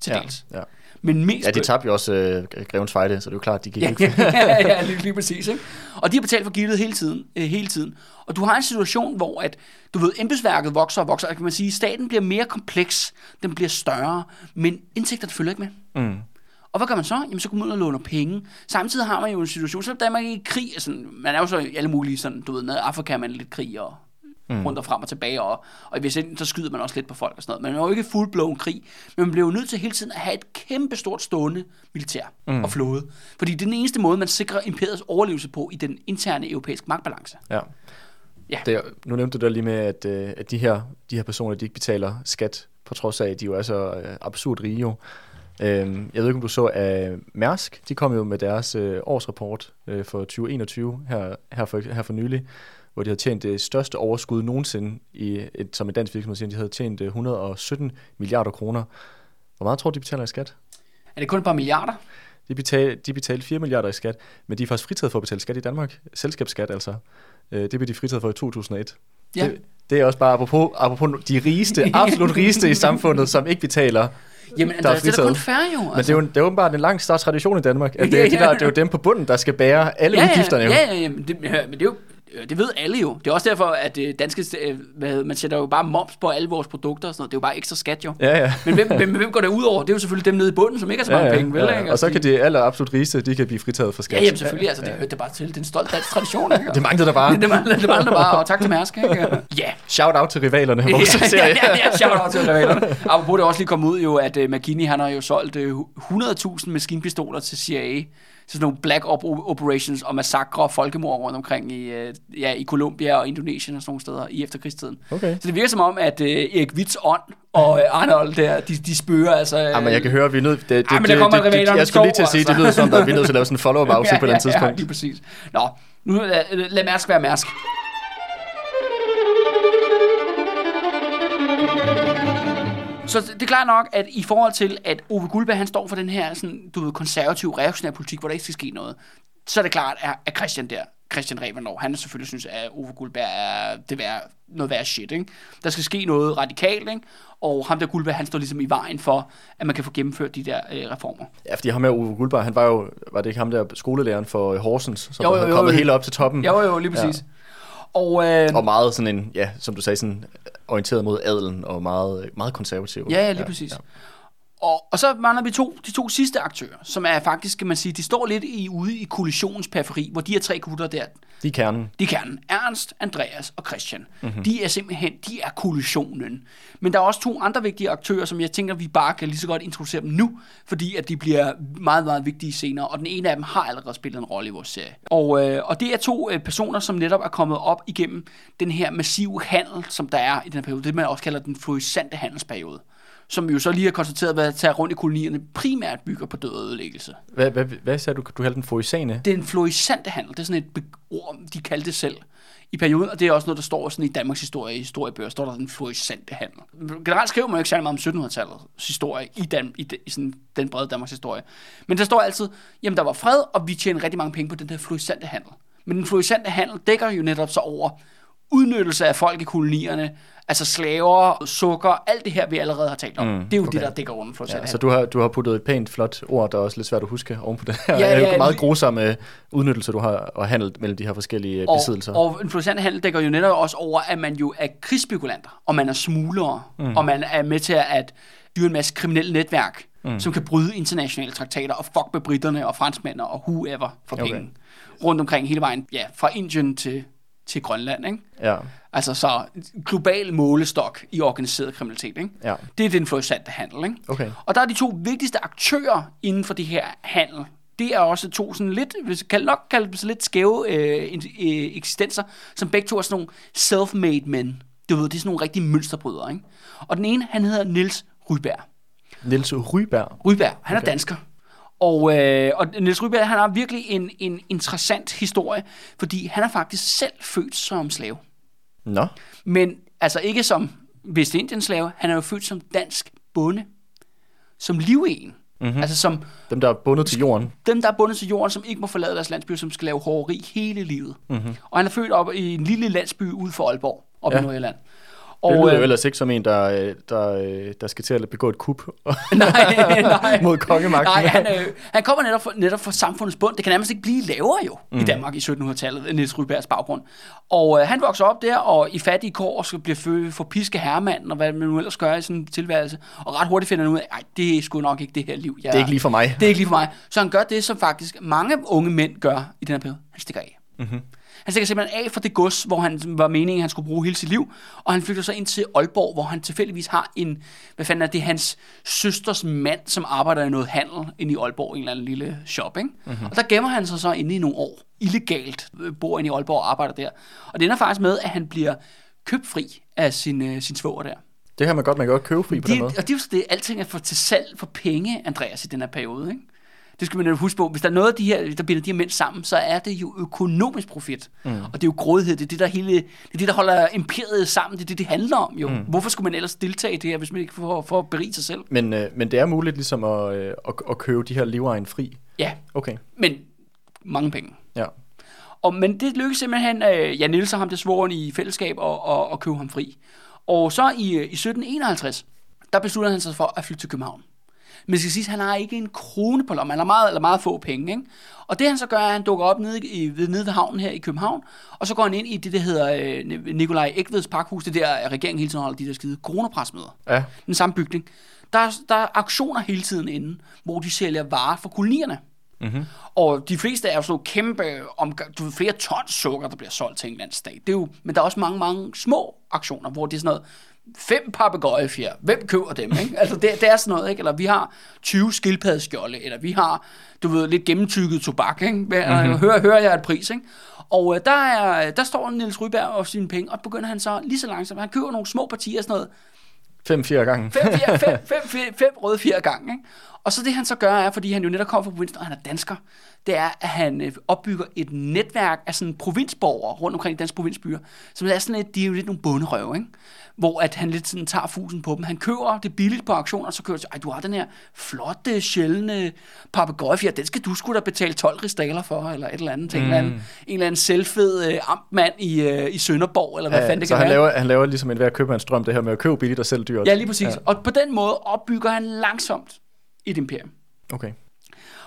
til ja, dels. ja. Men mest ja, de tabte jo også øh, Grevens Fejde, så det er jo klart, de gik Ja, ikke. ja, ja lige, lige præcis. Ikke? Og de har betalt for gildet hele tiden, øh, hele tiden. Og du har en situation, hvor at, du ved, embedsværket vokser og vokser, og kan man sige, staten bliver mere kompleks, den bliver større, men indtægterne følger ikke med. Mm. Og hvad gør man så? Jamen, så går man ud og låner penge. Samtidig har man jo en situation, så Danmark er i krig. Altså, man er jo så i alle mulige, sådan, du ved, nede i Afrika er man lidt krig og mm. rundt og frem og tilbage, og, og i VSN, så skyder man også lidt på folk og sådan noget. Men man er jo ikke full-blown krig, men man bliver jo nødt til hele tiden at have et kæmpe stort stående militær mm. og flåde. Fordi det er den eneste måde, man sikrer imperiets overlevelse på i den interne europæiske magtbalance. Ja. Ja. Det, nu nævnte du der lige med, at, øh, at de, her, de her personer, de ikke betaler skat, på trods af, at de jo er så øh, absurd rige jo. Øhm, jeg ved ikke, om du så, at Mærsk, de kom jo med deres øh, årsrapport øh, for 2021 her, her, for, her for nylig, hvor de havde tjent det største overskud nogensinde, i et, som en dansk virksomhed siger, de havde tjent øh, 117 milliarder kroner. Hvor meget tror du, de betaler i skat? Er det kun et par milliarder? De, betal, de betalte 4 milliarder i skat, men de er faktisk fritaget for at betale skat i Danmark. Selskabsskat altså. Øh, det blev de fritaget for i 2001. Ja. Det, det er også bare apropos, apropos de rigeste, absolut rigeste i samfundet, som ikke betaler. Jamen, Der er Andreas, det er da kun fair jo. Men det er jo, det er bare en lang større tradition i Danmark, at det, er, Ja, ja. der, det er jo dem på bunden, der skal bære alle ja, udgifterne. Jo. Ja, ja, ja, men det, ja, men det er jo det ved alle jo. Det er også derfor, at øh, danske, øh, hvad, hedder- man sætter jo bare moms på alle vores produkter og sådan noget. Det er jo bare ekstra skat jo. Ja, ja. Men hvem, hvem, hvem går det ud over? Det er jo selvfølgelig dem nede i bunden, som ikke har så mange Ja, ja, penge, vel? ja. Ikke? Og så de- kan de aller absolut rigeste, de kan blive fritaget for skat. Ja, jamen selvfølgelig, altså, det hørte det bare til. Det er en stolt dansk tradition, ikke? Det manglede der bare. det, mangler, det mangler bare, og tak til Mærsk, ikke? Ja. Shout out til rivalerne. Ja, ja, ja, ja, shout out til rivalerne. Apropos det er også lige kommet ud jo, at uh, McKinney, han har jo solgt uh, 100.000 maskinpistoler til CIA, sådan nogle black op operations og massakre og folkemord rundt omkring i, uh, ja, i Colombia og Indonesien og sådan nogle steder i efterkrigstiden. Okay. Så det virker som om, at uh, Erik Witts ånd og uh, Arnold der, de, de spørger altså... Uh, Ja, men jeg kan høre, at vi er nødt... Det, det, det, der kommer det, det, jeg skulle lige til at sige, det altså. lyder som, at vi er nødt til at lave sådan en follow-up afsnit på et eller andet Ja, tidspunkt. lige præcis. Nå, nu lad, lad Mærsk være Mærsk. Så det er klart nok, at i forhold til, at Ove Guldberg, han står for den her sådan, du ved, konservativ, reaktionær politik, hvor der ikke skal ske noget, så er det klart, at, Christian der, Christian Revenlov, han selvfølgelig synes, at Ove Guldberg er det værd, noget værd shit, ikke? Der skal ske noget radikalt, ikke? Og ham der Guldberg, han står ligesom i vejen for, at man kan få gennemført de der øh, reformer. Ja, fordi ham her, Uwe Guldberg, han var jo, var det ikke ham der skolelæreren for Horsens, som Jo, jo, jo, jo, jo, kommet jo. helt op til toppen. Jo, jo, lige præcis. Ja. Og, øh, Og meget sådan en, ja, som du sagde, sådan orienteret mod adelen og meget, meget konservativ. Ja, ja, lige præcis. Ja. Og, og så mangler vi to, de to sidste aktører, som er faktisk, kan man sige, de står lidt i, ude i kollisionens periferi, hvor de her tre gutter der, De er kernen. de er kernen. Ernst, Andreas og Christian. Mm-hmm. De er simpelthen, de er kollisionen. Men der er også to andre vigtige aktører, som jeg tænker, vi bare kan lige så godt introducere dem nu, fordi at de bliver meget, meget vigtige senere, og den ene af dem har allerede spillet en rolle i vores serie. Og, øh, og det er to øh, personer, som netop er kommet op igennem den her massive handel, som der er i den her periode, det man også kalder den florissante handelsperiode som jo så lige har konstateret, hvad tager rundt i kolonierne, primært bygger på død og ødelæggelse. Hvad, hvad, hvad sagde du? Du kaldte den forisane? Det er en florisante handel. Det er sådan et ord, de kaldte det selv i perioden, og det er også noget, der står sådan i Danmarks historie, i historiebøger, står der den florisante handel. Generelt skriver man jo ikke særlig meget om 1700-tallets historie i, Dan, i, de, i sådan den brede Danmarks historie. Men der står altid, jamen der var fred, og vi tjener rigtig mange penge på den der florisante handel. Men den florisante handel dækker jo netop så over udnyttelse af folk i kolonierne, altså slaver, sukker, alt det her, vi allerede har talt om. Mm, det er jo okay. det, der dækker florisante Ja, så du har, du har puttet et pænt, flot ord, der er også lidt svært at huske oven på det her. Ja, Ja, ja, ja, meget lige- grusomme udnyttelse, du har og handlet mellem de her forskellige og, besiddelser. og en handel dækker jo netop også over, at man jo er krigsspekulanter, og man er smuglere, mm. og man er med til at dyre en masse kriminelle netværk, mm. som kan bryde internationale traktater og fuck med britterne og franskmændene og whoever for Okay. penge. Rundt omkring hele vejen, ja, fra Indien til, til Grønland, ikke? Ja, Altså så global målestok i organiseret kriminalitet, ikke? ja. Det er den florisante handel, ikke? Okay. Og der er de to vigtigste aktører inden for det her handel. Det er også to sådan lidt, hvis jeg nok kalde dem så lidt skæve øh, øh, eksistenser, som begge to er sådan nogle self-made men. Du ved, det er sådan nogle rigtige mønsterbrydere, ikke? Og den ene, han hedder Nils Ryberg. Niels Ryberg. Ryberg, han er Okay. dansker. Og, øh, og Niels Ryberg, han har virkelig en, en interessant historie, fordi han er faktisk selv født som slave. Nå, Men altså ikke som Vestindiens slave, han er jo født som dansk bonde. Som livegen. Mm-hmm. Altså som dem der er bundet til jorden. dem, der er bundet til jorden, som ikke må forlade deres landsby, som skal lave hårderi hele livet. Mhm. Mm-hmm. Og han er født op i en lille landsby ude for Aalborg, op. Ja. i Nordjylland. Det lyder jo øh, ellers ikke som en, der, øh, der, øh, der skal til at begå et kup nej, nej. mod kongemagten. Nej, han, øh, han kommer netop fra, netop fra samfundets bund. Det kan nærmest ikke blive lavere jo mm. i Danmark i 1700-tallet, Niels Rybergs baggrund. Og øh, han vokser op der, og i fattige kår skal blive født for piske herremanden, og hvad man nu ellers gør i sådan en tilværelse. Og ret hurtigt finder han ud af, at det er sgu nok ikke det her liv. Jeg, Det er ikke lige for mig. Det er ikke lige for mig. Så han gør det, som faktisk mange unge mænd gør i den her periode. Han stikker af. Mm-hmm. Han stikker simpelthen af fra det gods, hvor han var meningen, han skulle bruge hele sit liv. Og han flytter så ind til Aalborg, hvor han tilfældigvis har en, hvad fanden er det, hans søsters mand, som arbejder i noget handel inde i Aalborg, en eller anden lille shop. Ikke? Mm-hmm. Og der gemmer han sig så inde i nogle år, illegalt, øh, bor inde i Aalborg og arbejder der. Og det ender faktisk med, at han bliver købt fri af sin, øh, sin svoger der. Det kan man godt, man kan godt købe fri på den Det, måde. og det er jo det, alting er for, til salg for penge, Andreas, i den her periode. Ikke? Det skal man jo huske på. Hvis der er noget, af de her, der binder de her mænd sammen, så er det jo økonomisk profit. Mm. Og det er jo grådighed. Det er det, der, hele, det er det, der holder imperiet sammen. Det er det, det handler om jo. Mm. Hvorfor skulle man ellers deltage i det her, hvis man ikke får, får at berige sig selv? Men, øh, men det er muligt ligesom at, øh, at, at købe de her livegen fri. Ja, Okay, men mange penge. ja. Og, men det lykkedes simpelthen, øh, ja, Niels og ham til svoren i fællesskab og, og, og købe ham fri. Og så i, øh, i 1751, der beslutter han sig for at flytte til København. Men det skal siges, han har ikke en krone på lommen. Han har meget, eller meget få penge. Ikke? Og det han så gør, er, at han dukker op nede, i, ved, nede ved havnen her i København, og så går han ind i det, der hedder øh, Nikolaj Ægveds pakhus, det der regeringen hele tiden holder de der skide coronapresmøder. Ja, Den samme bygning. Der, er- der er auktioner hele tiden inde, hvor de sælger varer for kolonierne. Mm-hmm. Og de fleste er jo sådan kæmpe, omgang, du ved, flere tons sukker, der bliver solgt til en eller anden stat. Det er jo, men der er også mange, mange små aktioner, hvor det er sådan noget, fem papegøjefjer, hvem køber dem, ikke? Altså, det, det er sådan noget, ikke? Eller vi har 20 skildpaddeskjolde, eller vi har, du ved, lidt gennemtykket tobak, ikke? Mm-hmm. Hører, hører jeg et pris, ikke? Og øh, der, er, der står Niels Ryberg og sine penge, og begynder han så lige så langsomt, han køber nogle små partier, sådan noget, fem, fire gange. fem, fire, fem, fem, fem, fem røde fire gange. Ikke? Og så det han så gør er, fordi han jo netop kommer fra provinsen, og han er dansker, det er, at han øh, opbygger et netværk af sådan provinsborgere rundt omkring i danske provinsbyer, som er sådan lidt, de er jo lidt nogle bunderøve, ikke? hvor at han lidt sådan tager fusen på dem. Han køber det billigt på auktion, og så køber han, ej, du har den her flotte, sjældne papegøjefjer, den skal du skulle da betale 12 ristaler for, eller et eller andet, mm. en, eller anden, en eller anden selvfed øh, amtmand i, øh, i Sønderborg, eller hvad Ja, fanden det så kan han være. laver, han laver ligesom en hver købmandsdrøm, det her med at købe billigt og sælge dyrt. Ja, lige præcis. Ja. Og på den måde opbygger han langsomt et imperium. Okay.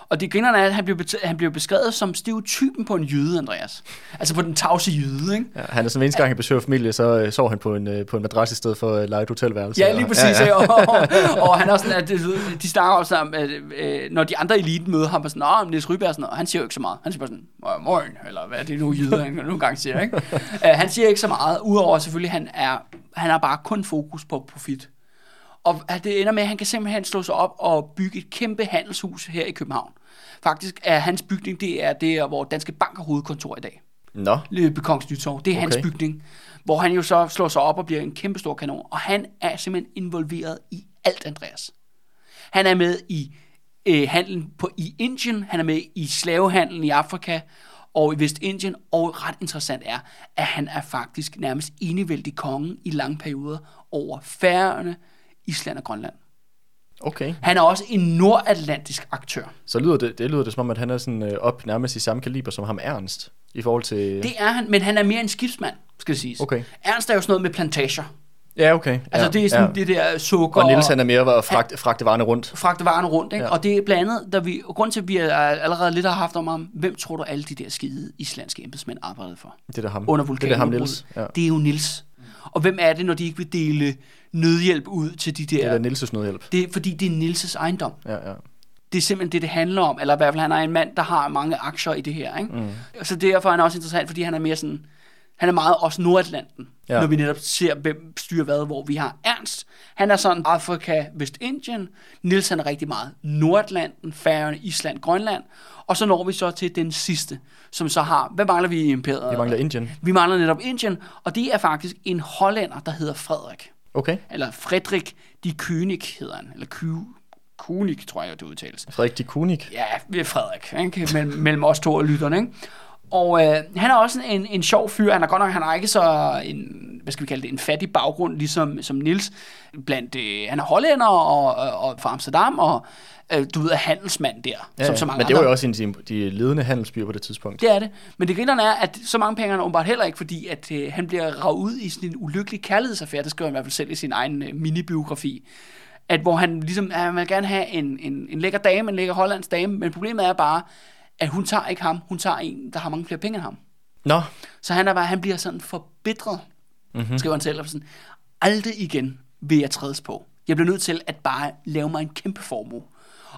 Og det grinerne er, at han bliver, bet- han bliver beskrevet som stereotypen på en jyde, Andreas. Altså på den tavse jyde, ikke? Ja, han er sådan, hver eneste gang han besøger familie, så øh, sover han på en, øh, på en madras i stedet for at lege et hotelværelse. Ja, lige Og- præcis. Ja, ja. Og, og, og, han er sådan, at de, snakker også om, at øh, når de andre eliten møder ham, er sådan, men Niels Ryberg er sådan, og han siger jo ikke så meget. Han siger bare sådan, "Øh, morgen, eller hvad er det nu jyder, han nogle gange siger, ikke? uh, han siger ikke så meget, udover selvfølgelig, han er, han har bare kun fokus på profit. Og det ender med, at han kan simpelthen slå sig op og bygge et kæmpe handelshus her i København. Faktisk er hans bygning, det er det, hvor Danske Bank har hovedkontor i dag. Nå, Løbe Kongens Nytorv. Det er okay. hans bygning, hvor han jo så slår sig op og bliver en kæmpe stor kanon. Og han er simpelthen involveret i alt, Andreas. Han er med i øh, handlen på, i Indien, han er med i slavehandlen i Afrika og i Vestindien, og ret interessant er, at han er faktisk nærmest enevældig konge i lange perioder over Færøerne, Island og Grønland. Okay. Han er også en nordatlantisk aktør. Så lyder det, det lyder det som om, at han er sådan øh, op nærmest i samme kaliber som ham Ernst, i forhold til... Det er han, men han er mere en skibsmand, skal det siges. Okay. Ernst er jo sådan noget med plantager. Ja, okay. Altså ja, det er sådan ja. det der sukker Og Niels han er mere at fragte, fragte varerne rundt. fragte varerne rundt. Ikke? Ja. Og det er blandt andet, da vi, og grund til, at vi er allerede lidt har haft om ham, hvem tror du alle de der skide islandske embedsmænd arbejdede for? Det er da ham. Under Det er da ham. Niels. Ja. Det er jo Nils. Og hvem er det, når de ikke vil dele nødhjælp ud til de der... Det er Niels' nødhjælp. det fordi det er Nils' ejendom. Ja, ja. Det er simpelthen det, det handler om. Eller i hvert fald, han er en mand, der har mange aktier i det her. Ikke? Mm. Så derfor er han også interessant, fordi han er mere sådan... Han er meget også Nordatlanten, ja. når vi netop ser, hvem styrer hvad, hvor vi har Ernst. Han er sådan Afrika, Vestindien. Nils han er rigtig meget Nordatlanten, Færøerne, Island, Grønland. Og så når vi så til den sidste, som så har... Hvad mangler vi i imperiet? Vi mangler Indien. Vi mangler netop Indien, og det er faktisk en hollænder, der hedder Frederik. Okay. Eller Frederik de König hedder han. Eller Ky König, tror jeg, det udtales. Frederik de Kunik. Ja, er Frederik, ikke? Mellem, mellem os to og lytterne, ikke? Og øh, han er også en, en sjov fyr. Han er godt nok, han har ikke så en, hvad skal vi kalde det, en fattig baggrund, ligesom som Nils. Blandt, øh, han er hollænder og, og, og fra Amsterdam, og øh, du ved, er handelsmand der, Ja, som så mange men det var jo også en af de, de ledende handelsbyer på det tidspunkt. Det er det. Men det grinerne er, at så mange penge er han åbenbart heller ikke, fordi at øh, han bliver ravet ud i sådan en ulykkelig kærlighedsaffære. Det skriver han i hvert fald selv i sin egen øh, minibiografi. At hvor han ligesom, at han vil gerne have en, en, en lækker dame, en lækker hollandsk dame, men problemet er bare, at hun tager ikke ham, hun tager en, der har mange flere penge end ham. Nå, Så han, er bare, han bliver sådan forbitret, mm-hmm. skriver han selv. Og sådan, Aldrig igen vil jeg trædes på. Jeg bliver nødt til at bare lave mig en kæmpe formue.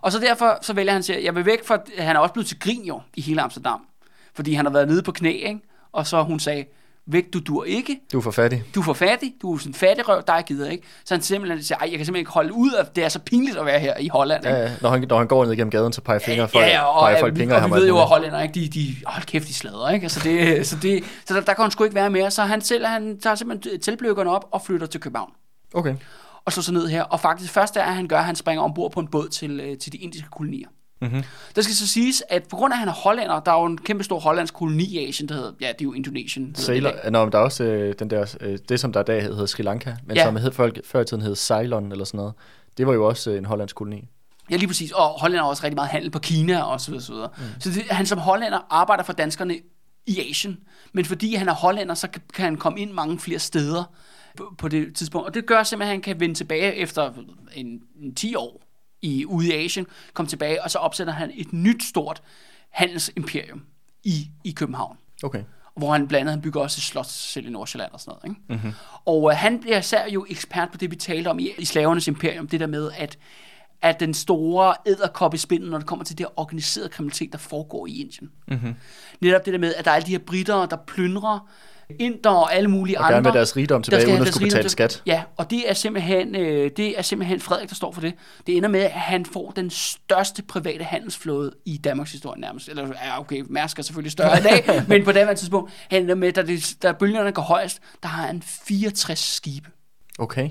Og så derfor så vælger han at sige, jeg vil væk fra, han er også blevet til grin jo i hele Amsterdam. Fordi han har været nede på knæ, ikke? Og så hun sagde, væk, du dur ikke, du er for fattig. du er for fattig, du er sådan en fattig røv, dig gider ikke. Så han simpelthen siger, ej, jeg kan simpelthen ikke holde ud af, det er så pinligt at være her i Holland. Ikke? Ja, ja. Når, han, når han går ned gennem gaden, så peger fingre folk, ja, ja, og, peger og, folk vi, fingre og ham. vi ved jo, at hollænder, ikke, de, de, hold kæft, de slader, ikke? Altså det, så det, så der, der kan han sgu ikke være mere. Så han, selv, han tager simpelthen tilbløkkerne op og flytter til København. Okay. Og slår sig ned her. Og faktisk første er, at han gør, at han springer ombord på en båd til, øh, til de indiske kolonier. Mm-hmm. Der skal så siges, at på grund af, at han er hollænder, der er jo en kæmpe stor hollandsk koloni i Asien, der hedder, ja, det er jo Indonesien. det Sailor, dag. nå, men der er også øh, den der, øh, det som der i dag hedder Sri Lanka, men Ja. som hed, før, før i tiden hed Ceylon eller sådan noget. Det var jo også øh, en hollandsk koloni. Ja, lige præcis. Og hollænder har også rigtig meget handel på Kina og så videre. Så, videre. Mm. så det, han som hollænder arbejder for danskerne i Asien. Men fordi han er hollænder, så kan, kan han komme ind mange flere steder på, på det tidspunkt. Og det gør simpelthen, at han kan vende tilbage efter en, en 10 år i, ude i Asien, komme tilbage, og så opsætter han et nyt stort handelsimperium i, i København Okay. hvor han blandt andet han bygger også et slot selv i Nordsjælland og sådan noget. Ikke? Mm-hmm. Og øh, han bliver især jo ekspert på det, vi talte om i, i slavernes imperium, det der med, at, at den store æderkop i spinden, når det kommer til det organiserede kriminalitet, der foregår i Indien. Mm-hmm. Netop det der med, at der er alle de her britter, der plyndrer inder og alle mulige Og andre. gerne vil deres rigdom der tilbage, skal uden at skulle betale til- skat. Ja, og det er, simpelthen, øh, det er simpelthen Frederik, der står for det. Det ender med, at han får den største private handelsflåde i Danmarks historie nærmest. Eller, ja, okay, Mærsk er selvfølgelig større i dag, men på det tidspunkt, han ender med, da, det, da bølgerne går højst, der har han 64 skibe, Okay.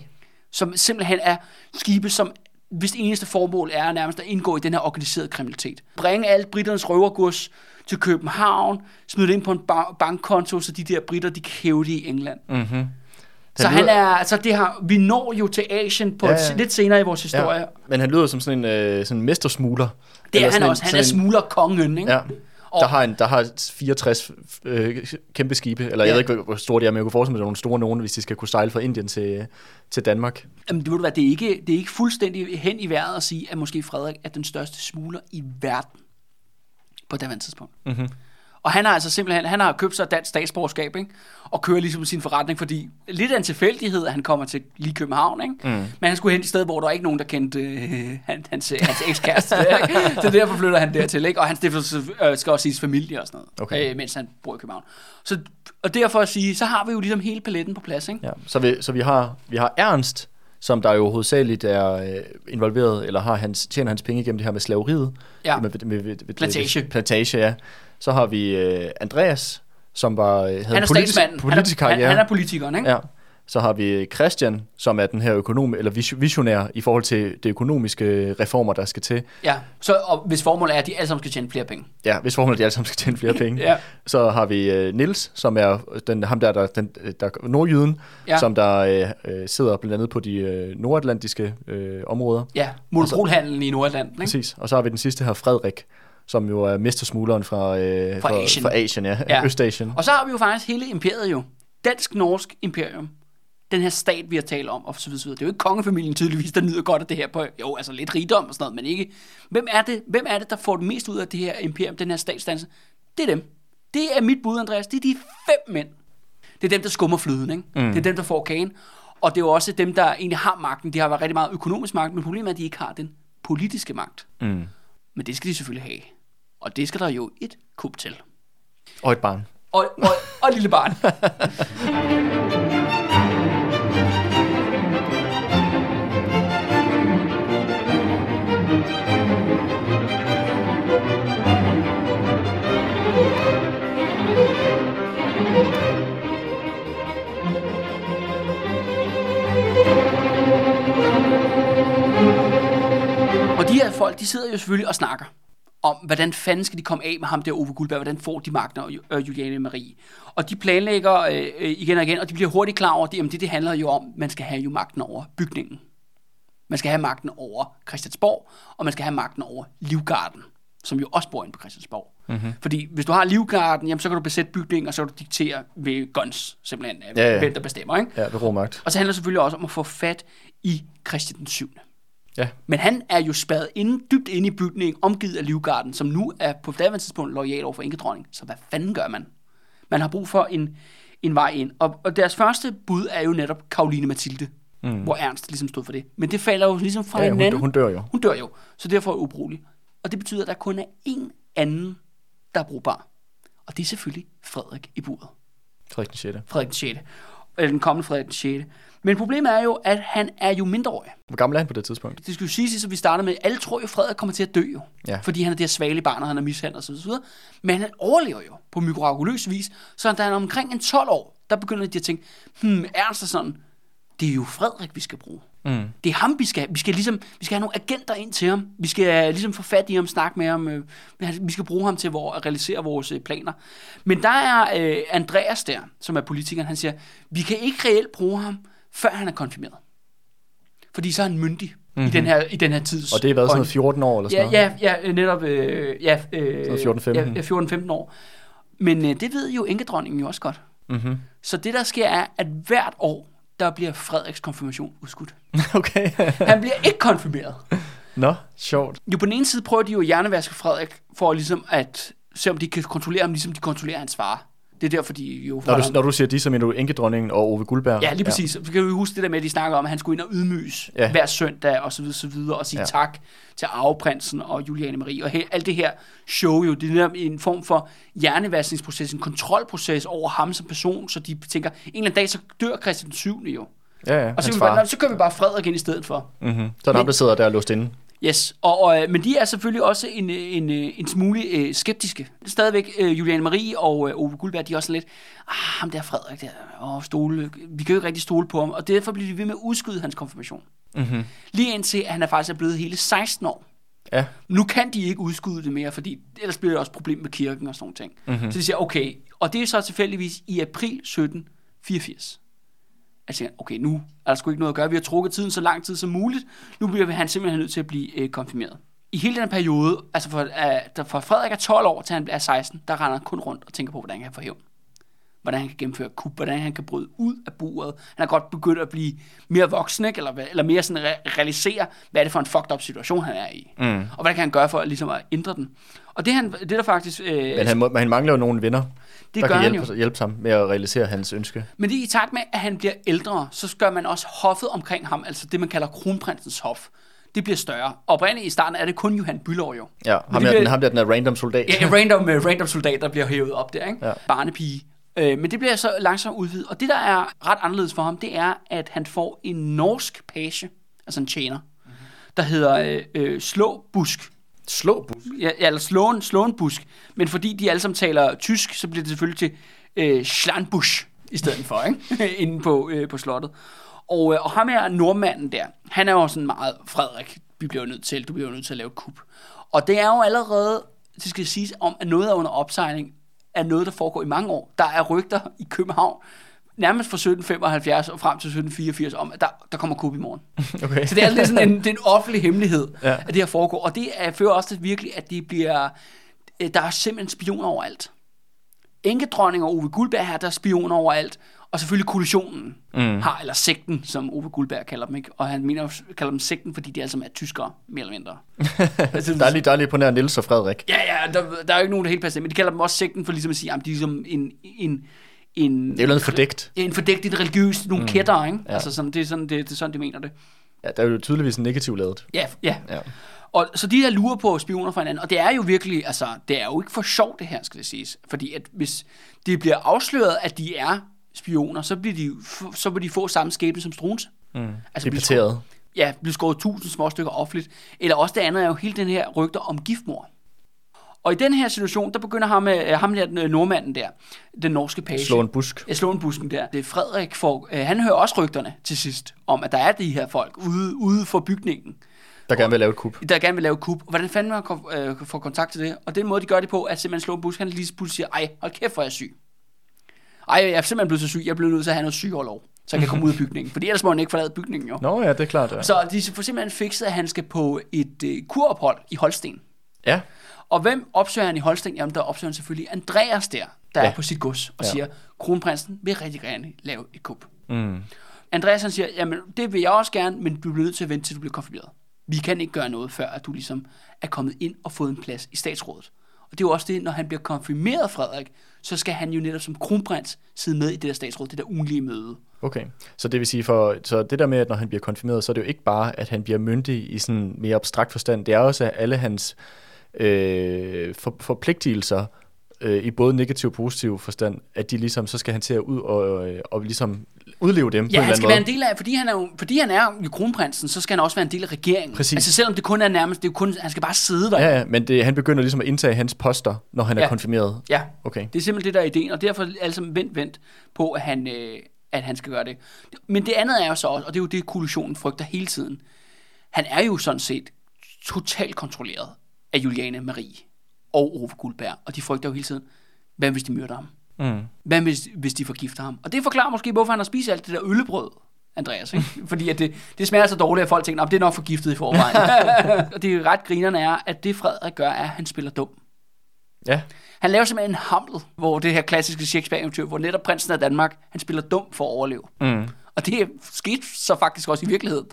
som simpelthen er skibe, som hvis eneste formål er nærmest at indgå i den her organiserede kriminalitet. Bringe alt britternes røvergods til København, smide det ind på en ba- bankkonto, så de der britter, de kan hæve det i England. Mm-hmm. Så han er, altså det har, vi når jo til Asien på Ja, ja, ja. lidt senere i vores historie. Ja, men han lyder som sådan en, øh, sådan en mestersmugler. det er han sådan en- også. Han er smuglerkongen, ikke? Ja. Og- Der har, en, der har 64 øh, kæmpe skibe, eller ja. jeg ved ikke, hvor- store de er, men jeg kunne forestille mig, at er nogle store nogen, hvis de skal kunne sejle fra Indien til, til Danmark. Jamen, det, ved du hvad, det, er ikke, det er ikke fuldstændig hen i vejret at sige, at måske Frederik er den største smugler i verden på det tidspunkt. Mm-hmm. Og han har altså simpelthen, han har købt sig dansk statsborgerskab, ikke? Og kører ligesom sin forretning, fordi lidt af en tilfældighed, at han kommer til lige København, ikke? Mm. Men han skulle hen et sted, hvor der var ikke nogen, der kendte øh, han, hans, hans ekskæreste. ikke? så derfor flytter han dertil, ikke? Og han stifter, øh, skal også siges familie og sådan noget, Okay. øh, mens han bor i København. Så, og derfor at sige, så har vi jo ligesom hele paletten på plads, ikke? Ja. Så, vi, så vi, har, vi har Ernst, som der jo hovedsageligt er øh, involveret, eller har hans, tjener hans penge igennem det her med slaveriet. Ja. Med, med, med, med, Plantage. Plantage, ja. Så har vi øh, Andreas, som var, øh, havde Han er politisk, politisk han, er, karriere. han, han er politikeren, ikke? Ja. Så har vi Christian, som er den her økonom, eller vis- visionær i forhold til de økonomiske reformer, der skal til. Ja, så og hvis formålet er, at de alle sammen skal tjene flere penge. Ja, hvis formålet er, at de alle sammen skal tjene flere penge. Ja. Så har vi øh, Nils, som er den, ham der, der, den, der nordjyden, Ja. som der øh, øh, sidder blandt andet på de øh, nordatlantiske øh, områder. Ja, monopolhandlen i Nordatlanten, ikke? Præcis. Og så har vi den sidste her, Frederik, som jo er mestersmugleren fra, øh, Fra Asien. Fra Asien. Ja. ja. Østasien. Og så har vi jo faktisk hele imperiet jo. Dansk-norsk imperium. Den her stat, vi har talt om, og så videre, så videre. Det er jo ikke kongefamilien tydeligvis, der nyder godt af det her på, jo, altså lidt rigdom og sådan noget, men ikke. Hvem er det, hvem er det der får det mest ud af det her imperium, den her statsdannelse? Det er dem. Det er mit bud, Andreas. Det er de fem mænd. Det er dem, der skummer flyden, ikke? Mm. Det er dem, der får kagen. Og det er jo også dem, der egentlig har magten. De har været rigtig meget økonomisk magt, men problemet er, at de ikke har den politiske magt. Mm. Men det skal de selvfølgelig have. Og det skal der jo et kub til. Og et barn. Og, og, og et lille barn. folk, de sidder jo selvfølgelig og snakker om, hvordan fanden skal de komme af med ham der Ove Guldberg, hvordan får de magten og øh, Juliane Marie. Og de planlægger øh, øh, igen og igen, og de bliver hurtigt klar over, at det, det, det handler jo om, man skal have jo magten over bygningen. Man skal have magten over Christiansborg, og man skal have magten over Livgarden, som jo også bor inde på Christiansborg. Mm-hmm. Fordi hvis du har Livgarden, jamen, så kan du besætte bygningen, og så kan du diktere ved guns, simpelthen, ja, Ja, hvem der bestemmer. Ikke? Ja, ved romagt. Og så handler det selvfølgelig også om at få fat i Christian den 7. Ja. Men han er jo spadet inde, dybt inde i bygningen, omgivet af Livgarden, som nu er på daværende tidspunkt lojal over for enkedronning. Så hvad fanden gør man? Man har brug for en, en vej ind. Og, og deres første bud er jo netop Karoline Mathilde, mm. hvor Ernst ligesom stod for det. Men det falder jo ligesom fra Ja, hinanden. hun, hun dør jo. hun dør jo, så derfor er ubrugelig. Og det betyder, at der kun er én anden, der er brugbar. Og det er selvfølgelig Frederik i buret. Frederik den 6. Frederik den 6. Eller den kommende Frederik den 6. Men problemet er jo, at han er jo mindreårig. Hvor gammel er han på det tidspunkt? Det skal jo siges, som vi startede med, alle tror jo, at Frederik kommer til at dø jo. Ja. Fordi han er det her svale barn, og han er mishandlet osv. osv. Men han overlever jo på mirakuløs vis. Så da han er omkring en 12 år, der begynder de at tænke, hmm, er sådan, det er jo Frederik, vi skal bruge. Mm. Det er ham, vi skal, vi skal ligesom, vi skal have nogle agenter ind til ham. Vi skal ligesom få fat i ham, snakke med ham. øh, Vi skal bruge ham til vor, at realisere vores øh, planer. Men der er øh, Andreas der, som er politikeren, han siger, vi kan ikke reelt bruge ham, før han er konfirmeret. Fordi så er han myndig mm-hmm. i, den her, i den her tids. Og det har været sådan noget 14 år eller sådan Ja, noget? ja, ja, netop øh, ja, øh, Sådan 14-15. ja, ja, 14-15 år. Men øh, det ved jo enkedronningen jo også godt. Mm-hmm. Så det, der sker, er, at hvert år, der bliver Frederiks konfirmation udskudt. Okay. Han bliver ikke konfirmeret. Nå, sjovt. Jo, på den ene side prøver de jo at hjernevaske Frederik, for ligesom at se, om de kan kontrollere ham, ligesom de kontrollerer hans far. Det er derfor, de jo... Når du, når du siger de, så mener du enkedronningen og Ove Guldberg? Ja, lige præcis. Ja. Så kan vi huske det der med, at de snakker om, at han skulle ind og ydmyges ja. Hver søndag og så videre, så videre, og sige ja. Tak til arveprinsen og Juliane Marie. Og he, alt det her show jo, det er en form for hjernevaskningsproces, en kontrolproces over ham som person, så de tænker, en eller anden dag, så dør Christian den 7. jo. Ja, ja, Og så, vi bare, far. "Nå, så kører vi bare Frederik ind i stedet for. Mm-hmm. Så er der ham, der sidder der låst inde. Yes, og, og, øh, men de er selvfølgelig også en, øh, en, øh, en smule øh, skeptiske. Stadigvæk øh, Juliane Marie og øh, Ove Guldberg, de er også lidt, ah, ham der Frederik, der, åh, stole, vi kan jo ikke rigtig stole på ham, og derfor bliver de ved med at udskyde hans konfirmation. Mm-hmm. Lige indtil at han er faktisk er blevet hele 16 år. Ja. Nu kan de ikke udskyde det mere, fordi ellers bliver det også problem med kirken og sådan nogle ting. Mm-hmm. Så de siger, okay, og det er så tilfældigvis i april 1784. Jeg tænker, okay, nu er der sgu ikke noget at gøre. Vi har trukket tiden så lang tid som muligt. Nu bliver han simpelthen nødt til at blive øh, konfirmeret. I hele den her periode, altså fra, øh, fra Frederik er 12 år til han er 16, der render han kun rundt og tænker på, hvordan han kan få hævn. Hvordan han kan gennemføre kup, hvordan han kan bryde ud af buret. Han er godt begyndt at blive mere voksen, ikke? Eller, eller mere sådan re- realisere, hvad er det for en fucked up situation, han er i. Mm. Og hvad kan han gøre for at, ligesom at ændre den. Og det, han, det der faktisk... Øh, Men han, må- han mangler jo nogle venner, det der gør kan han hjælpe, jo. hjælpe ham med at realisere hans ønske. Men det i takt med, at han bliver ældre, så gør man også hoffet omkring ham, altså det, man kalder kronprinsens hof. Det bliver større. Oprindeligt i starten er det kun Johan Bylov jo. Ja, ham, bliver- den, ham der, den er random soldat. Ja, en random, uh, random soldat, der bliver hævet op der, ikke? Ja. Barnepige. Øh, men det bliver så langsomt udvidet. Og det, der er ret anderledes for ham, det er, at han får en norsk page, altså en tjener, der hedder øh, øh, Slå Busk. Slå busk? Ja, ja, eller Slåen, Slåen Busk. Men fordi de alle sammen taler tysk, så bliver det selvfølgelig til øh, Schlanbusch. i stedet for, ikke? inde på, øh, på slottet. Og, øh, og ham her nordmanden der, han er jo sådan meget, Frederik, vi bliver nødt til, du bliver nødt til at lave kup. Og det er jo allerede, det skal siges, om at noget er under opsejling, er noget, der foregår i mange år. Der er rygter i København, nærmest fra 1775 og frem til 1784, om at der, der kommer kup i morgen. Okay. Så det er lidt sådan en, det er en offentlig hemmelighed, Ja. at det her foregår. Og det er, fører også til virkelig, at det bliver, øh, der er simpelthen spioner overalt. Enkedronning og Ove Guldberg her, der er spioner overalt. Og selvfølgelig koalitionen mm. har, eller sekten, som Ove Guldberg kalder dem, ikke? Og han mener, kalder dem sekten, fordi de alle sammen er tyskere, mere eller mindre. altså, Der er lige, der er lige på nær Niels og Frederik. Ja, ja, der, der er jo ikke nogen, der helt passer, men de kalder dem også sekten, for ligesom at sige, at de er ligesom en, en, en, Det er jo noget fordækt. en fordækt, en religiøs, nogle mm. kætter, ikke? Ja. Altså, sådan, det, er sådan, det, det er sådan, de mener det. Ja, der er jo tydeligvis en negativ ladet. Ja, ja. Ja. Og så de her lurer på spioner for hinanden, og det er jo virkelig, altså, det er jo ikke for sjovt det her, skal det siges. Fordi at hvis det bliver afsløret, at de er spioner, så, bliver de, så vil de få samme skæbne som Struense. Mm. Altså, blive skåret- Ja, blive skåret tusind små stykker offentligt. Eller også det andet er jo hele den her rygter om giftmor. Og i den her situation, der begynder ham, øh, ham der, den, nordmanden der, den norske page. Slå en busk. Jeg slår en busken der. Det er Frederik, for, øh, han hører også rygterne til sidst, om at der er de her folk ude, ude for bygningen Der gerne vil lave et kup. der gerne vil lave kup. Og hvordan fanden man kom, øh, får kontakt til det? Og den måde, de gør det på, er at simpelthen slå en bus. Han lige pludselig siger, ej, hold kæft, hvor er jeg syg. Ej, jeg er simpelthen blevet så syg. Jeg bliver nødt til at have noget sygeoverlov, så jeg kan komme ud af bygningen. Fordi ellers må han ikke forlade bygningen, jo. Nå ja, det er klart. Ja. Så de får simpelthen fikset, at han skal på et øh, kurophold i Holsten. ja. Og hvem opsøger han i Holsten? Jamen, der opsøger han selvfølgelig Andreas der, der Ja. er på sit gods, og Ja. siger, kronprinsen vil rigtig gerne lave et kup. Mm. Andreas han siger, jamen det vil jeg også gerne, men du bliver nødt til at vente til du bliver konfirmeret. Vi kan ikke gøre noget, før at du ligesom er kommet ind og fået en plads i statsrådet. Og det er jo også det, når han bliver konfirmeret, Frederik, så skal han jo netop som kronprins sidde med i det der statsråd, det der ugenlige møde. Okay, så det vil sige, for, så det der med, at når han bliver konfirmeret, så er det jo ikke bare, at han bliver myndig i sådan mere abstrakt forstand, det er også, at alle hans øh, for, forpligtelser øh, i både negativ og positiv forstand, at de ligesom, så skal han til at ud og, øh, og ligesom udleve dem på Ja, en han skal være en del af, fordi han er jo, fordi han er jo kronprinsen, så skal han også være en del af regeringen. Præcis. Altså selvom det kun er nærmest, det er kun, han skal bare sidde der. Ja, ja, men det, han begynder ligesom at indtage hans poster, når han er Ja. konfirmeret. ja. Okay. Det er simpelthen det, der er ideen, og derfor er alle sammen vendt, vendt på, at han, øh, at han skal gøre det. Men det andet er jo så også, og det er jo det, koalitionen frygter hele tiden. Han er jo sådan set totalt kontrolleret af Juliane Marie og Ove Guldberg, og de frygter jo hele tiden, hvad hvis de myrder ham? Mm. Hvad hvis, hvis de forgifter ham? Og det forklarer måske, hvorfor han har spist alt det der øllebrød, Andreas. Ikke? Fordi at det, det smager så dårligt, at folk tænker, at det er nok forgiftet i forvejen. og det ret grinerne er, at det Frederik gør, er, at han spiller dum. Ja, Han laver simpelthen en Hamlet, hvor det her klassiske Shakespeare-eventyr, hvor netop prinsen af Danmark, han spiller dum for at overleve. mm. Og det skete så faktisk også i virkeligheden,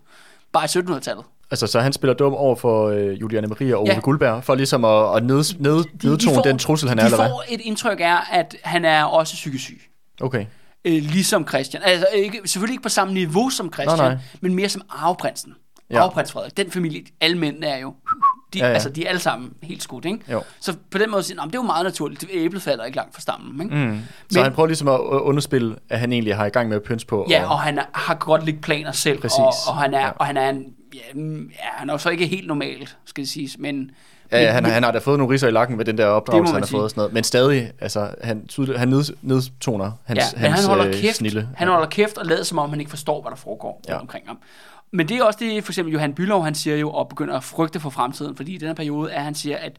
bare i 1700-tallet. Altså så han spiller dum over for øh, Juliane Maria og Ove Ja. Guldberg, for ligesom at, at ned, ned, nedtone den trussel, han er, de eller hvad? får et indtryk af, at han er også psykisk syg. Okay. Øh, ligesom Christian. Altså ikke, selvfølgelig ikke på samme niveau som Christian, Nej, nej. men mere som arveprinsen. Ja. Arveprins Frederik. Den familie, alle mændene er jo... De, Ja, ja. Altså, de er alle sammen helt skudt, ikke? Jo. Så på den måde siger han, "Nå, men det er jo meget naturligt. Æblet falder ikke langt fra stammen, ikke? Mm. Så Men- han prøver ligesom at underspille, at han egentlig har i gang med at pynse på. Ja, og han er, har godt lidt planer selv, Præcis. og, og, han er, ja. og han er en, ja, mm, ja, han er jo så ikke helt normal, skal det siges, men... Ja, ja men- han, han har da fået nogle riser i lakken med den der opdragelse, han har sige. fået og sådan noget. Men stadig, altså, han, tydeligt- han ned, nedtoner hans, ja, hans han holder øh, kæft, snille. han holder kæft og lader som om, han ikke forstår, hvad der foregår ja. omkring ham. Men det er også det, for eksempel Johan Bylov, han siger jo, og begynder at frygte for fremtiden, fordi i den her periode er, han siger, at,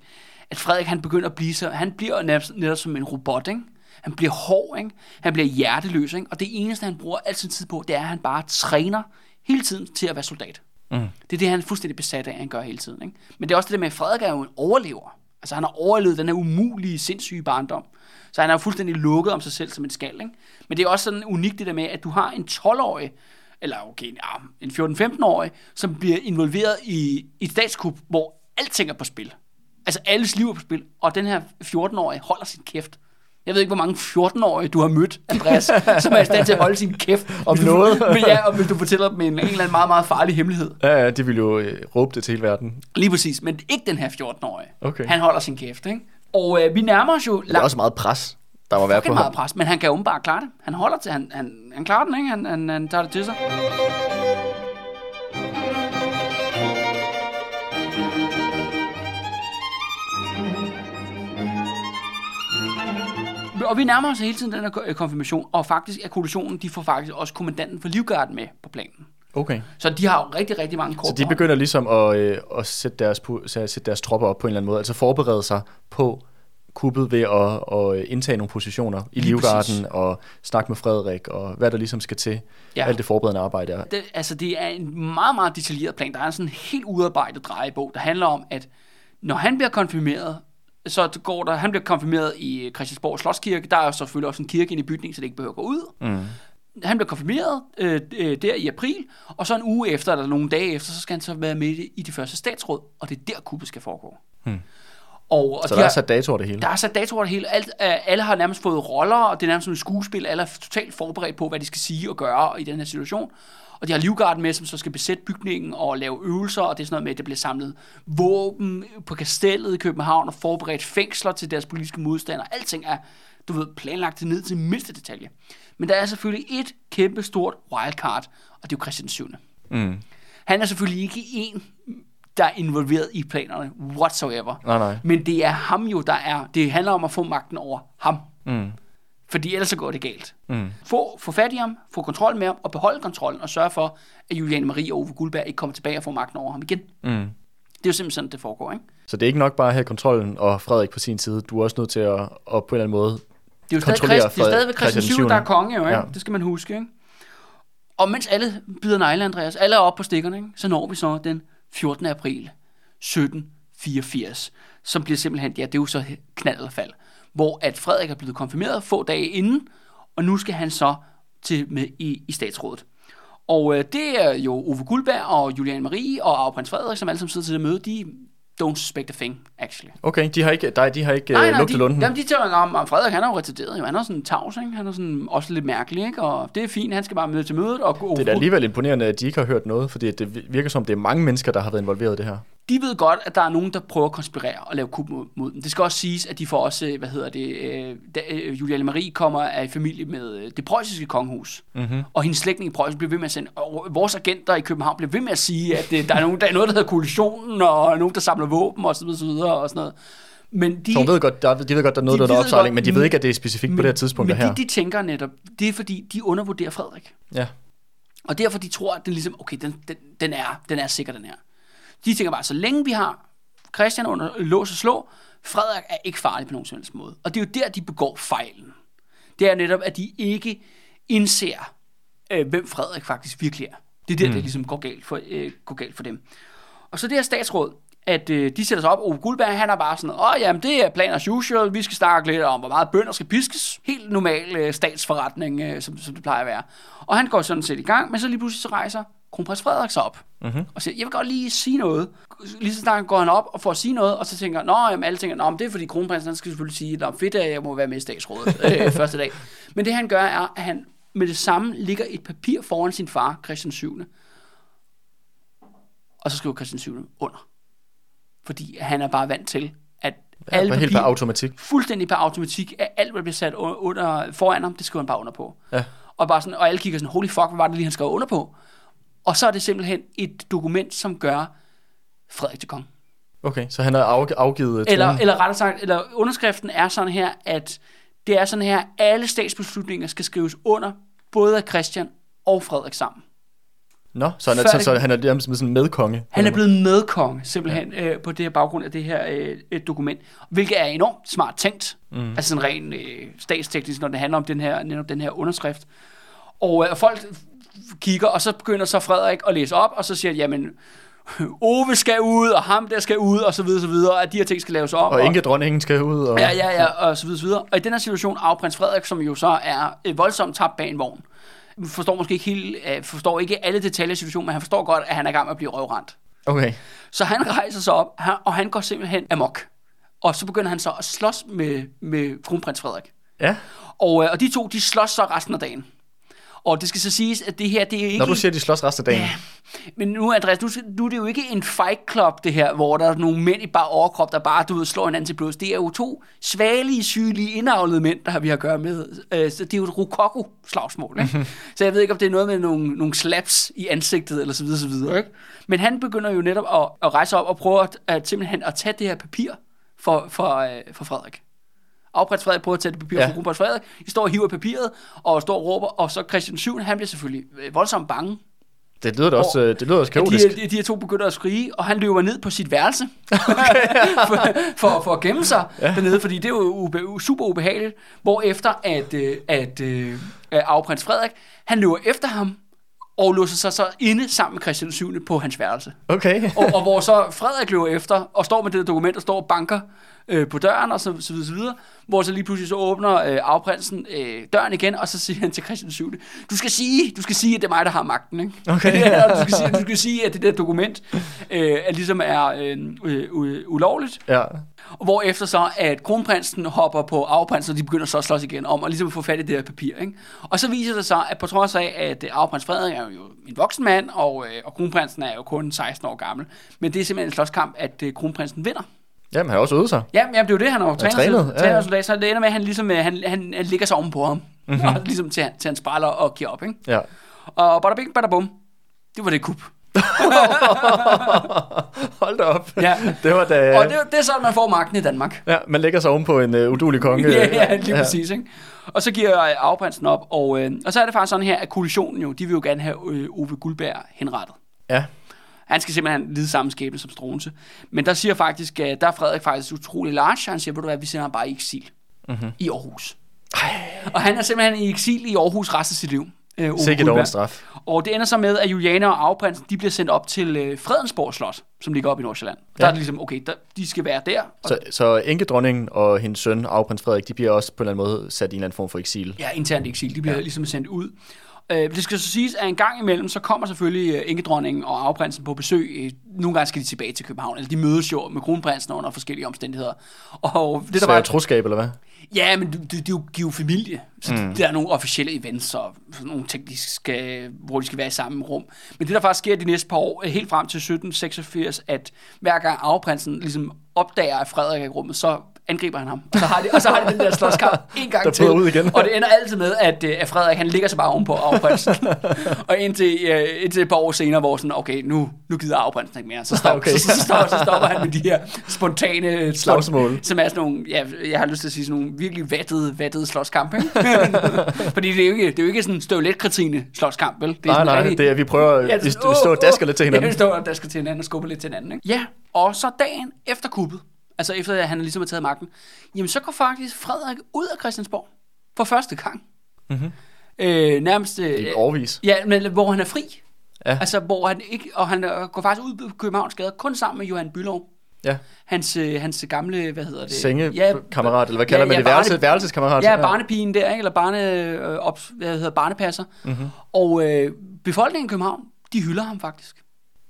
at Frederik, han begynder at blive så, han bliver netop, netop som en robot, ikke? Han bliver hård, ikke? Han bliver hjerteløs, ikke? Og det eneste, han bruger al sin tid på, det er, at han bare træner hele tiden til at være soldat. Mm. Det er det, han er fuldstændig besat af, han gør hele tiden. Ikke? Men det er også det der med, at Frederik er jo en overlever. Altså han har overlevet den her umulige, sindssyge barndom. Så han er jo fuldstændig lukket om sig selv som en skal. Ikke? Men det er også sådan unikt det der med, at du har en 12-årig, eller okay, ja, en 14-15-årig, som bliver involveret i, i et statskup, hvor alting er på spil. Altså alles liv er på spil, og den her 14-årige holder sin kæft. Jeg ved ikke, hvor mange 14-årige du har mødt, Andreas, som er i stand til at holde sin kæft. Om du- noget. Men ja, og hvis du fortæller dem en, en eller anden meget, meget farlig hemmelighed. Ja, ja, de vil jo øh, råbe det til hele verden. Lige præcis, men ikke den her 14-årige. Okay. Han holder sin kæft, ikke? Og øh, vi nærmer os jo Det er også meget pres, der må være på meget ham. pres, men han kan åbenbart klare det. Han holder til, han, han, han klarer den, ikke? Han, han, han tager det til sig. Og vi nærmer os hele tiden den her ko- øh, konfirmation, og faktisk er koalitionen, de får faktisk også kommandanten for Livgarden med på planen. Okay. Så de har jo rigtig, rigtig mange kort Så de begynder ligesom at, øh, at sætte, deres, sætte deres tropper op på en eller anden måde, altså forberede sig på kuppet ved at, at indtage nogle positioner i Livgarden og snakke med Frederik og hvad der ligesom skal til. Ja. Alt det forberedende arbejde er. det, altså det er en meget, meget detaljeret plan. Der er sådan en helt udarbejdet drejebog, der handler om, at når han bliver konfirmeret, så går der, han bliver konfirmeret i Christiansborg Slotskirke. Der er jo selvfølgelig også en kirke inde i bygningen, så det ikke behøver at gå ud. Mm. Han bliver konfirmeret øh, øh, der i april, og så en uge efter, eller nogle dage efter, så skal han så være med i det første statsråd, og det er der kuppet skal foregå. Hmm. Og, og Så de der er sat dato over det hele. der er sat dato over det hele. Alt, øh, alle har nærmest fået roller, og det er nærmest som et skuespil. Alle er totalt forberedt på, hvad de skal sige og gøre i den her situation. Og de har Livgarden med, som så skal besætte bygningen og lave øvelser, og det er sådan noget med, at der bliver samlet våben på kastellet i København og forberedt fængsler til deres politiske modstandere. Alting er, du ved, planlagt til ned til mindste detalje. Men der er selvfølgelig et kæmpe stort wildcard, og det er jo Christian 7. Mm. Han er selvfølgelig ikke en, der er involveret i planerne whatsoever. Nej, nej. Men det er ham jo, der er... Det handler om at få magten over ham. Mm. Fordi ellers så går det galt. Mm. Få, få fat i ham, få kontrol med ham, og beholde kontrollen, og sørge for, at Juliane Marie og Ove Guldberg ikke kommer tilbage og får magten over ham igen. Mm. Det er jo simpelthen sådan, det foregår, ikke? Så det er ikke nok bare at have kontrollen og Frederik på sin side. Du er også nødt til at, at på en eller anden måde Det er jo stadig, Kontrollere Christ, det er Frederik- stadigvæk Christian Christian 7, der er konge, jo, ikke? Ja. Det skal man huske, ikke? Og mens alle bider negle, Andreas, alle er oppe på stikkerne, ikke? så når vi så den 14. april 1784, som bliver simpelthen, ja, det er jo så knald eller fald, hvor at Frederik er blevet konfirmeret få dage inden, og nu skal han så til med i, i statsrådet. Og øh, det er jo Ove Guldberg og Juliane Marie og Arve Prins Frederik, som alle sammen sidder til det møde, de don't suspect a thing, actually. Okay, de har ikke, nej, de har ikke Nej, øh, nej, lugtet de, lunden. jamen, de tænker om, om Frederik, han er jo retarderet, jo. Han er sådan tavs, ikke? Han er sådan også lidt mærkelig, ikke? Og det er fint, han skal bare med til mødet og gå. Det er da alligevel imponerende, at de ikke har hørt noget, fordi det virker som, det er mange mennesker, der har været involveret i det her. De ved godt, at der er nogen, der prøver at konspirere og lave kup mod, mod dem. Det skal også siges, at de får også, øh, hvad hedder det, øh, da, øh, Juliane Marie kommer af familie med øh, det preussiske kongehus. Mm-hmm. Og hendes slægtning i Preussen bliver ved med at sende, og vores agenter i København bliver ved med at sige, at øh, der, er nogen, der er noget, der hedder koalitionen, og nogen, der samler våben, og så videre, og sådan noget. Men de, Så hun ved godt, der, de ved godt, der er noget, De der er opsejling, men de ved ikke, at det er specifikt på det her tidspunkt men her. det, de tænker netop, det er fordi, de undervurderer Frederik. Ja. Og derfor de tror, at den ligesom, okay, den, den, den, er, den er sikker, den her. De tænker bare, så længe vi har Christian under lås og slå, Frederik er ikke farlig på nogen som helst måde. Og det er jo der, de begår fejlen. Det er netop, at de ikke indser, øh, hvem Frederik faktisk virkelig er. Det er der, mm. det ligesom går galt, for, øh, går galt for dem. Og så det her statsråd, at øh, de sætter sig op, og Guldberg, han er bare sådan, åh jamen, det er plan as usual, vi skal snakke lidt om, hvor meget bønder skal piskes. Helt normal øh, statsforretning, øh, som, som det plejer at være. Og han går sådan set i gang, men så lige pludselig så rejser kronprins Frederik sig op, Mm-hmm. og siger, jeg vil godt lige sige noget. Lige så snart går han op og får at sige noget, og så tænker, nå, jamen, alle tænker, nå, men det er fordi kronprinsen, han skal selvfølgelig sige, nå, fedt, jeg må være med i statsrådet øh, første dag. Men det han gør, er, at han med det samme ligger et papir foran sin far, Christian 7. Og så skriver Christian 7. under. Fordi han er bare vant til, at Ja, alle helt per automatik. fuldstændig per automatik, at alt, hvad bliver sat under, under foran ham, det skriver han bare under på. Ja. Og, bare sådan, og alle kigger sådan, holy fuck, hvad var det lige, han skrev under på? Og så er det simpelthen et dokument, som gør Frederik til konge. Okay, så han har af, afgivet Eller, tronen. eller rettere sagt, eller underskriften er sådan her, at det er sådan her, alle statsbeslutninger skal skrives under, både af Christian og Frederik sammen. Nå, så han er, så, så han er nærmest sådan medkonge. Han er blevet medkonge, simpelthen, øh, på det her baggrund af det her øh, et dokument, hvilket er enormt smart tænkt. Mm. Altså sådan rent øh, statsteknisk, når det handler om den her, netop den her underskrift. Og øh, folk kigger, og så begynder så Frederik at læse op, og så siger han, jamen, Ove skal ud, og ham der skal ud, og så videre, så videre, at de her ting skal laves om. Og Inge dronningen skal ud. Og... Ja, ja, ja, og så videre, så videre. Og i den her situation, af prins Frederik, som jo så er øh, voldsomt tabt bag en vogn, forstår måske ikke helt, øh, forstår ikke alle detaljer i situationen, men han forstår godt, at han er i gang med at blive røvrendt. Okay. Så han rejser sig op, og han går simpelthen amok. Og så begynder han så at slås med, med kronprins Frederik. Ja, Og, øh, og de to, de slås så resten af dagen. Og det skal så siges, at det her, det er ikke... når du siger, at de slås resten af dagen. Men nu, Andreas, nu, nu er det jo ikke en fight club, det her, hvor der er nogle mænd i bare overkrop, der bare, du ved, slår hinanden til blods. Det er jo to svagelige, sygelige, indavlede mænd, der har vi har at gøre med. Øh, Så det er jo et rokoko-slagsmål, ikke? Så jeg ved ikke, om det er noget med nogle, nogle slaps i ansigtet, eller så videre, så videre, ikke? Men han begynder jo netop at, at rejse op og prøve at, at simpelthen at tage det her papir for, for, øh, for Frederik. Afprins Frederik prøver at tage det papir Ja. fra kronprins Frederik. De står og hiver papiret, og står og råber, og så Christian 7. han bliver selvfølgelig øh, voldsomt bange. Det lyder da også, øh, det lyder også kaotisk. de, de, de her to begynder at skrige, og han løber ned på sit værelse for, for, for at gemme sig ja. dernede, fordi det er jo ube, super ubehageligt. Hvorefter at, øh, at øh, afprins Frederik, han løber efter ham, og låser sig så inde sammen med Christian 7. på hans værelse. Okay. og, og hvor så Frederik løber efter, og står med det dokument, og står og banker øh, på døren, og så, så videre, så videre, hvor så lige pludselig så åbner øh, afprinsen øh, døren igen, og så siger han til Christian 7. Du skal sige, du skal sige, at det er mig, der har magten, ikke? Okay. ja, du, skal sige, du skal sige, at det der dokument øh, er ligesom er øh, øh, øh, ulovligt, Ja. og hvor efter så, at kronprinsen hopper på afprinsen, og de begynder så at slås igen om, og ligesom at få fat i det her papir. Ikke? Og så viser det sig, at på trods af, at øh, afprins Frederik er jo en voksen mand, og, øh, og kronprinsen er jo kun 16 år gammel, men det er simpelthen en slåskamp, at øh, kronprinsen vinder. Jamen, han har også øvet sig. Ja, jamen, det er jo det, han har jo trænet, trænet, ja, trænet ja. soldat, så det ender med, at han ligesom øh, han, han, han ligger sig ovenpå ham, mm-hmm. og ligesom til, til han spræller og giver op. Ikke? Ja. Og bada bing, bada bum, det var det kup. Hold da op. Ja. Det var da... Og det, det er sådan, man får magten i Danmark. Ja, man lægger sig oven på en uh, udulig konge. ja, ja, lige præcis. Ikke? Og så giver øh, afprinsen op, og, øh, og så er det faktisk sådan her, at koalitionen jo, de vil jo gerne have øh, Ove Guldberg henrettet. Ja. Han skal simpelthen lide samme skæbne som Struense. Men der siger faktisk, øh, der er Frederik faktisk utrolig large. Han siger, ved du hvad, vi sender ham bare i eksil mm-hmm. i Aarhus. Og han er simpelthen i eksil i Aarhus resten af sit liv. Øh, Sikkert over straf. Og det ender så med, at Juliane og Afprinsen, de bliver sendt op til øh, Fredensborg Slot, som ligger op i Nordsjælland. Der Ja. er det ligesom, okay, der, de skal være der. Så, så enkedronningen og hendes søn, afprins Frederik, de bliver også på en eller anden måde sat i en eller anden form for eksil. Ja, internt eksil. De bliver ja. ligesom sendt ud. Øh, det skal så siges, at en gang imellem, så kommer selvfølgelig øh, enkedronningen og afprinsen på besøg. Øh, Nogle gange skal de tilbage til København, eller de mødes jo med kronprinsen under forskellige omstændigheder. Og det, der Så var, troskab, eller hvad? ja, men de, de, de, er jo- de er jo familie, så mm. der er nogle officielle events og nogle ting, de skal, hvor de skal være i samme rum. Men det, der faktisk sker de næste par år, helt frem til 1786, at hver gang afprinsen ligesom opdager, at Frederik er i rummet, så angriber han ham. Og så har de, og så har de den der slåskamp en gang Der til. ud igen. Og det ender altid med, at, øh, at Frederik han ligger sig bare ovenpå afprinsen. og indtil, øh, indtil et par år senere, hvor sådan, okay, nu, nu gider afprinsen ikke mere. Så, stop, Okay. så, så, stopper, så stopper han med de her spontane Slagsmål. Som er sådan nogle, ja, jeg har lyst til at sige, sådan nogle virkelig vattede, vattede slåskampe. Fordi det er jo ikke, det er jo ikke sådan støvlet slåskamp, vel? Det er Nej, nej, rigtig- det er, vi prøver, Ja, vi, vi står og dasker lidt til Ja, hinanden. vi står og dasker til hinanden og skubber lidt til hinanden. Ikke? Ja, og så dagen efter kuppet, altså efter at han ligesom har taget magten, jamen så går faktisk Frederik ud af Christiansborg for første gang. Mm-hmm. Øh, nærmest... Øh, I årvis. Ja, men hvor han er fri. Ja. Altså, hvor han ikke... Og han øh, går faktisk ud på Københavns Gade, kun sammen med Johan Bylov. Ja. Hans, øh, hans gamle, hvad hedder det? Sengekammerat, eller hvad kalder ja, man ja, det? Værelse, barne- værelseskammerat? Ja, barnepigen der, ikke? eller barne, øh, op, hvad hedder, barnepasser. Mm-hmm. Og øh, befolkningen i København, de hylder ham faktisk.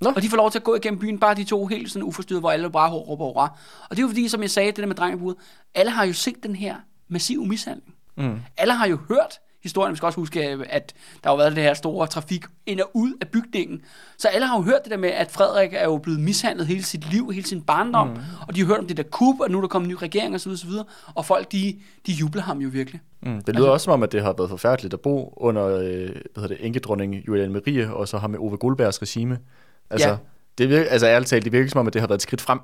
Nå. Og de får lov til at gå igennem byen, bare de to helt sådan uforstyrret, hvor alle bare råber hurra. Og det er jo fordi, som jeg sagde, det der med drengebudet, alle har jo set den her massive mishandling. Mm. Alle har jo hørt historien. Vi skal også huske, at der har været det her store trafik ind og ud af bygningen. Så alle har jo hørt det der med, at Frederik er jo blevet mishandlet hele sit liv, hele sin barndom. Mm. Og de har hørt om det der kup, og nu er der kommet en ny regering osv. osv. Og folk, de, de jubler ham jo virkelig. Mm, det lyder også som om, at det har været forfærdeligt at bo under øh, hvad hedder det, enkedronning Julian Marie, og så har med Ove Guldbergs regime. Altså, Ja. det virker, altså ærligt talt, det virker som om, at det har været et skridt frem.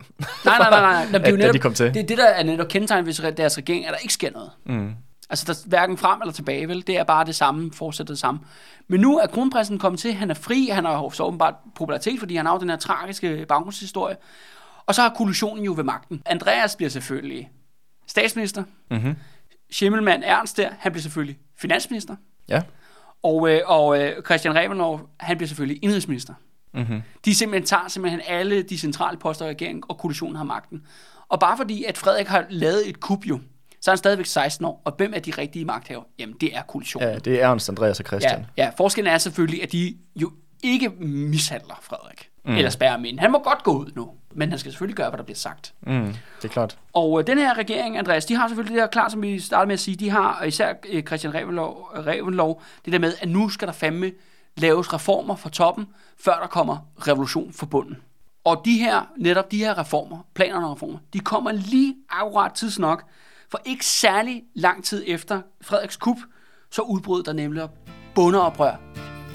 Nej, nej, nej, nej. Jamen, det, er jo netop, de kom til. det er det, der er netop kendetegn ved deres regering, at der ikke sker noget. Mm. Altså, der er hverken frem eller tilbage, vel? Det er bare det samme, fortsætter det samme. Men nu er kronprinsen kommet til, han er fri, han har så åbenbart popularitet, fordi han har jo den her tragiske baggrundshistorie. Og så har koalitionen jo ved magten. Andreas bliver selvfølgelig statsminister. Mm-hmm. Schimmelmann Ernst der, han bliver selvfølgelig finansminister. Ja. Og, øh, og øh, Christian Revenlov, han bliver selvfølgelig indrigsminister. Mm-hmm. De simpelthen tager simpelthen alle de centrale poster i regeringen, og koalitionen har magten. Og bare fordi, at Frederik har lavet et kup jo, så er han stadigvæk 16 år. Og hvem er de rigtige magthaver? Jamen, det er koalitionen. ja, det er Ernst, Andreas og ja, Christian. ja, forskellen er selvfølgelig, at de jo ikke mishandler Frederik. Mm. Eller spærrer ham ind. Han må godt gå ud nu, men han skal selvfølgelig gøre, hvad der bliver sagt. Mm, det er klart. Og øh, den her regering, Andreas, de har selvfølgelig det her klart, som vi startede med at sige, de har, og især øh, Christian Revenlov, Revenlov, det der med, at nu skal der fandme laves reformer fra toppen, før der kommer revolution fra bunden. Og de her, netop de her reformer, planerne og reformer, de kommer lige akkurat tidsnok, for ikke særlig lang tid efter Frederiks kup, så udbrød der nemlig bundeoprør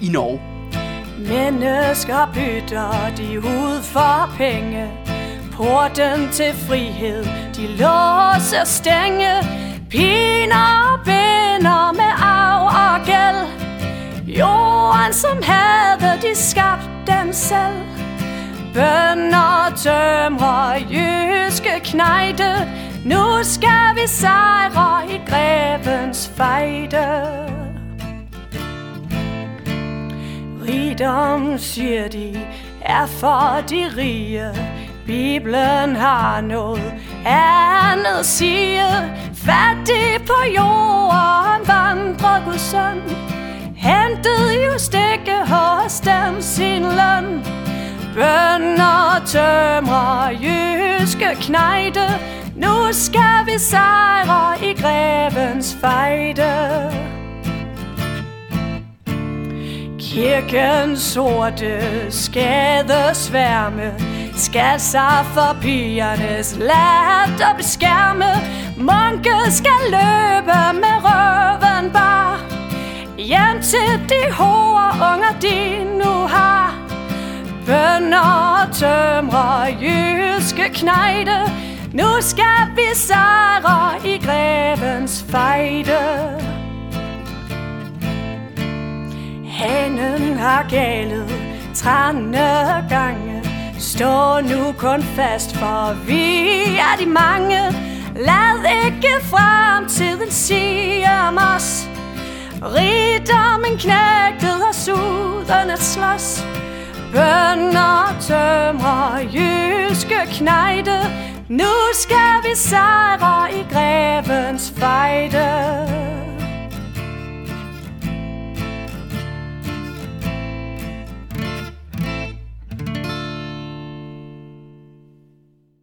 i Norge. Mennesker bytter de ud for penge Porten til frihed, de låser stænge Piner som havde de skabt dem selv. Bønder, tømrer, jyske knejde Nu skal vi sejre i grevens fejde. Rigdom, siger de, er for de rige. Bibelen har noget andet siger. Fattig på jorden vandrer Guds søn. Hentede jo stikke hos dem sin løn. Bønder, tømrer, jyske knejde. Nu skal vi sejre i grevens fejde. Kirkens sorte skadesværme skal sig for pigernes lat og beskærme. Munke skal løbe med røven bar. Hjem til de hårde unger de nu har. Bønder, tømrer, jyske knejde. Nu skal vi sejre i grevens fejde. Hanen har galet trænde gange. Stå nu kun fast, for vi er de mange. Lad ikke fremtiden sige om os. Rigdommen knægtet og uden at slås Bønder, tømrer, jyske knejde. Nu skal vi sejre i grevens fejde.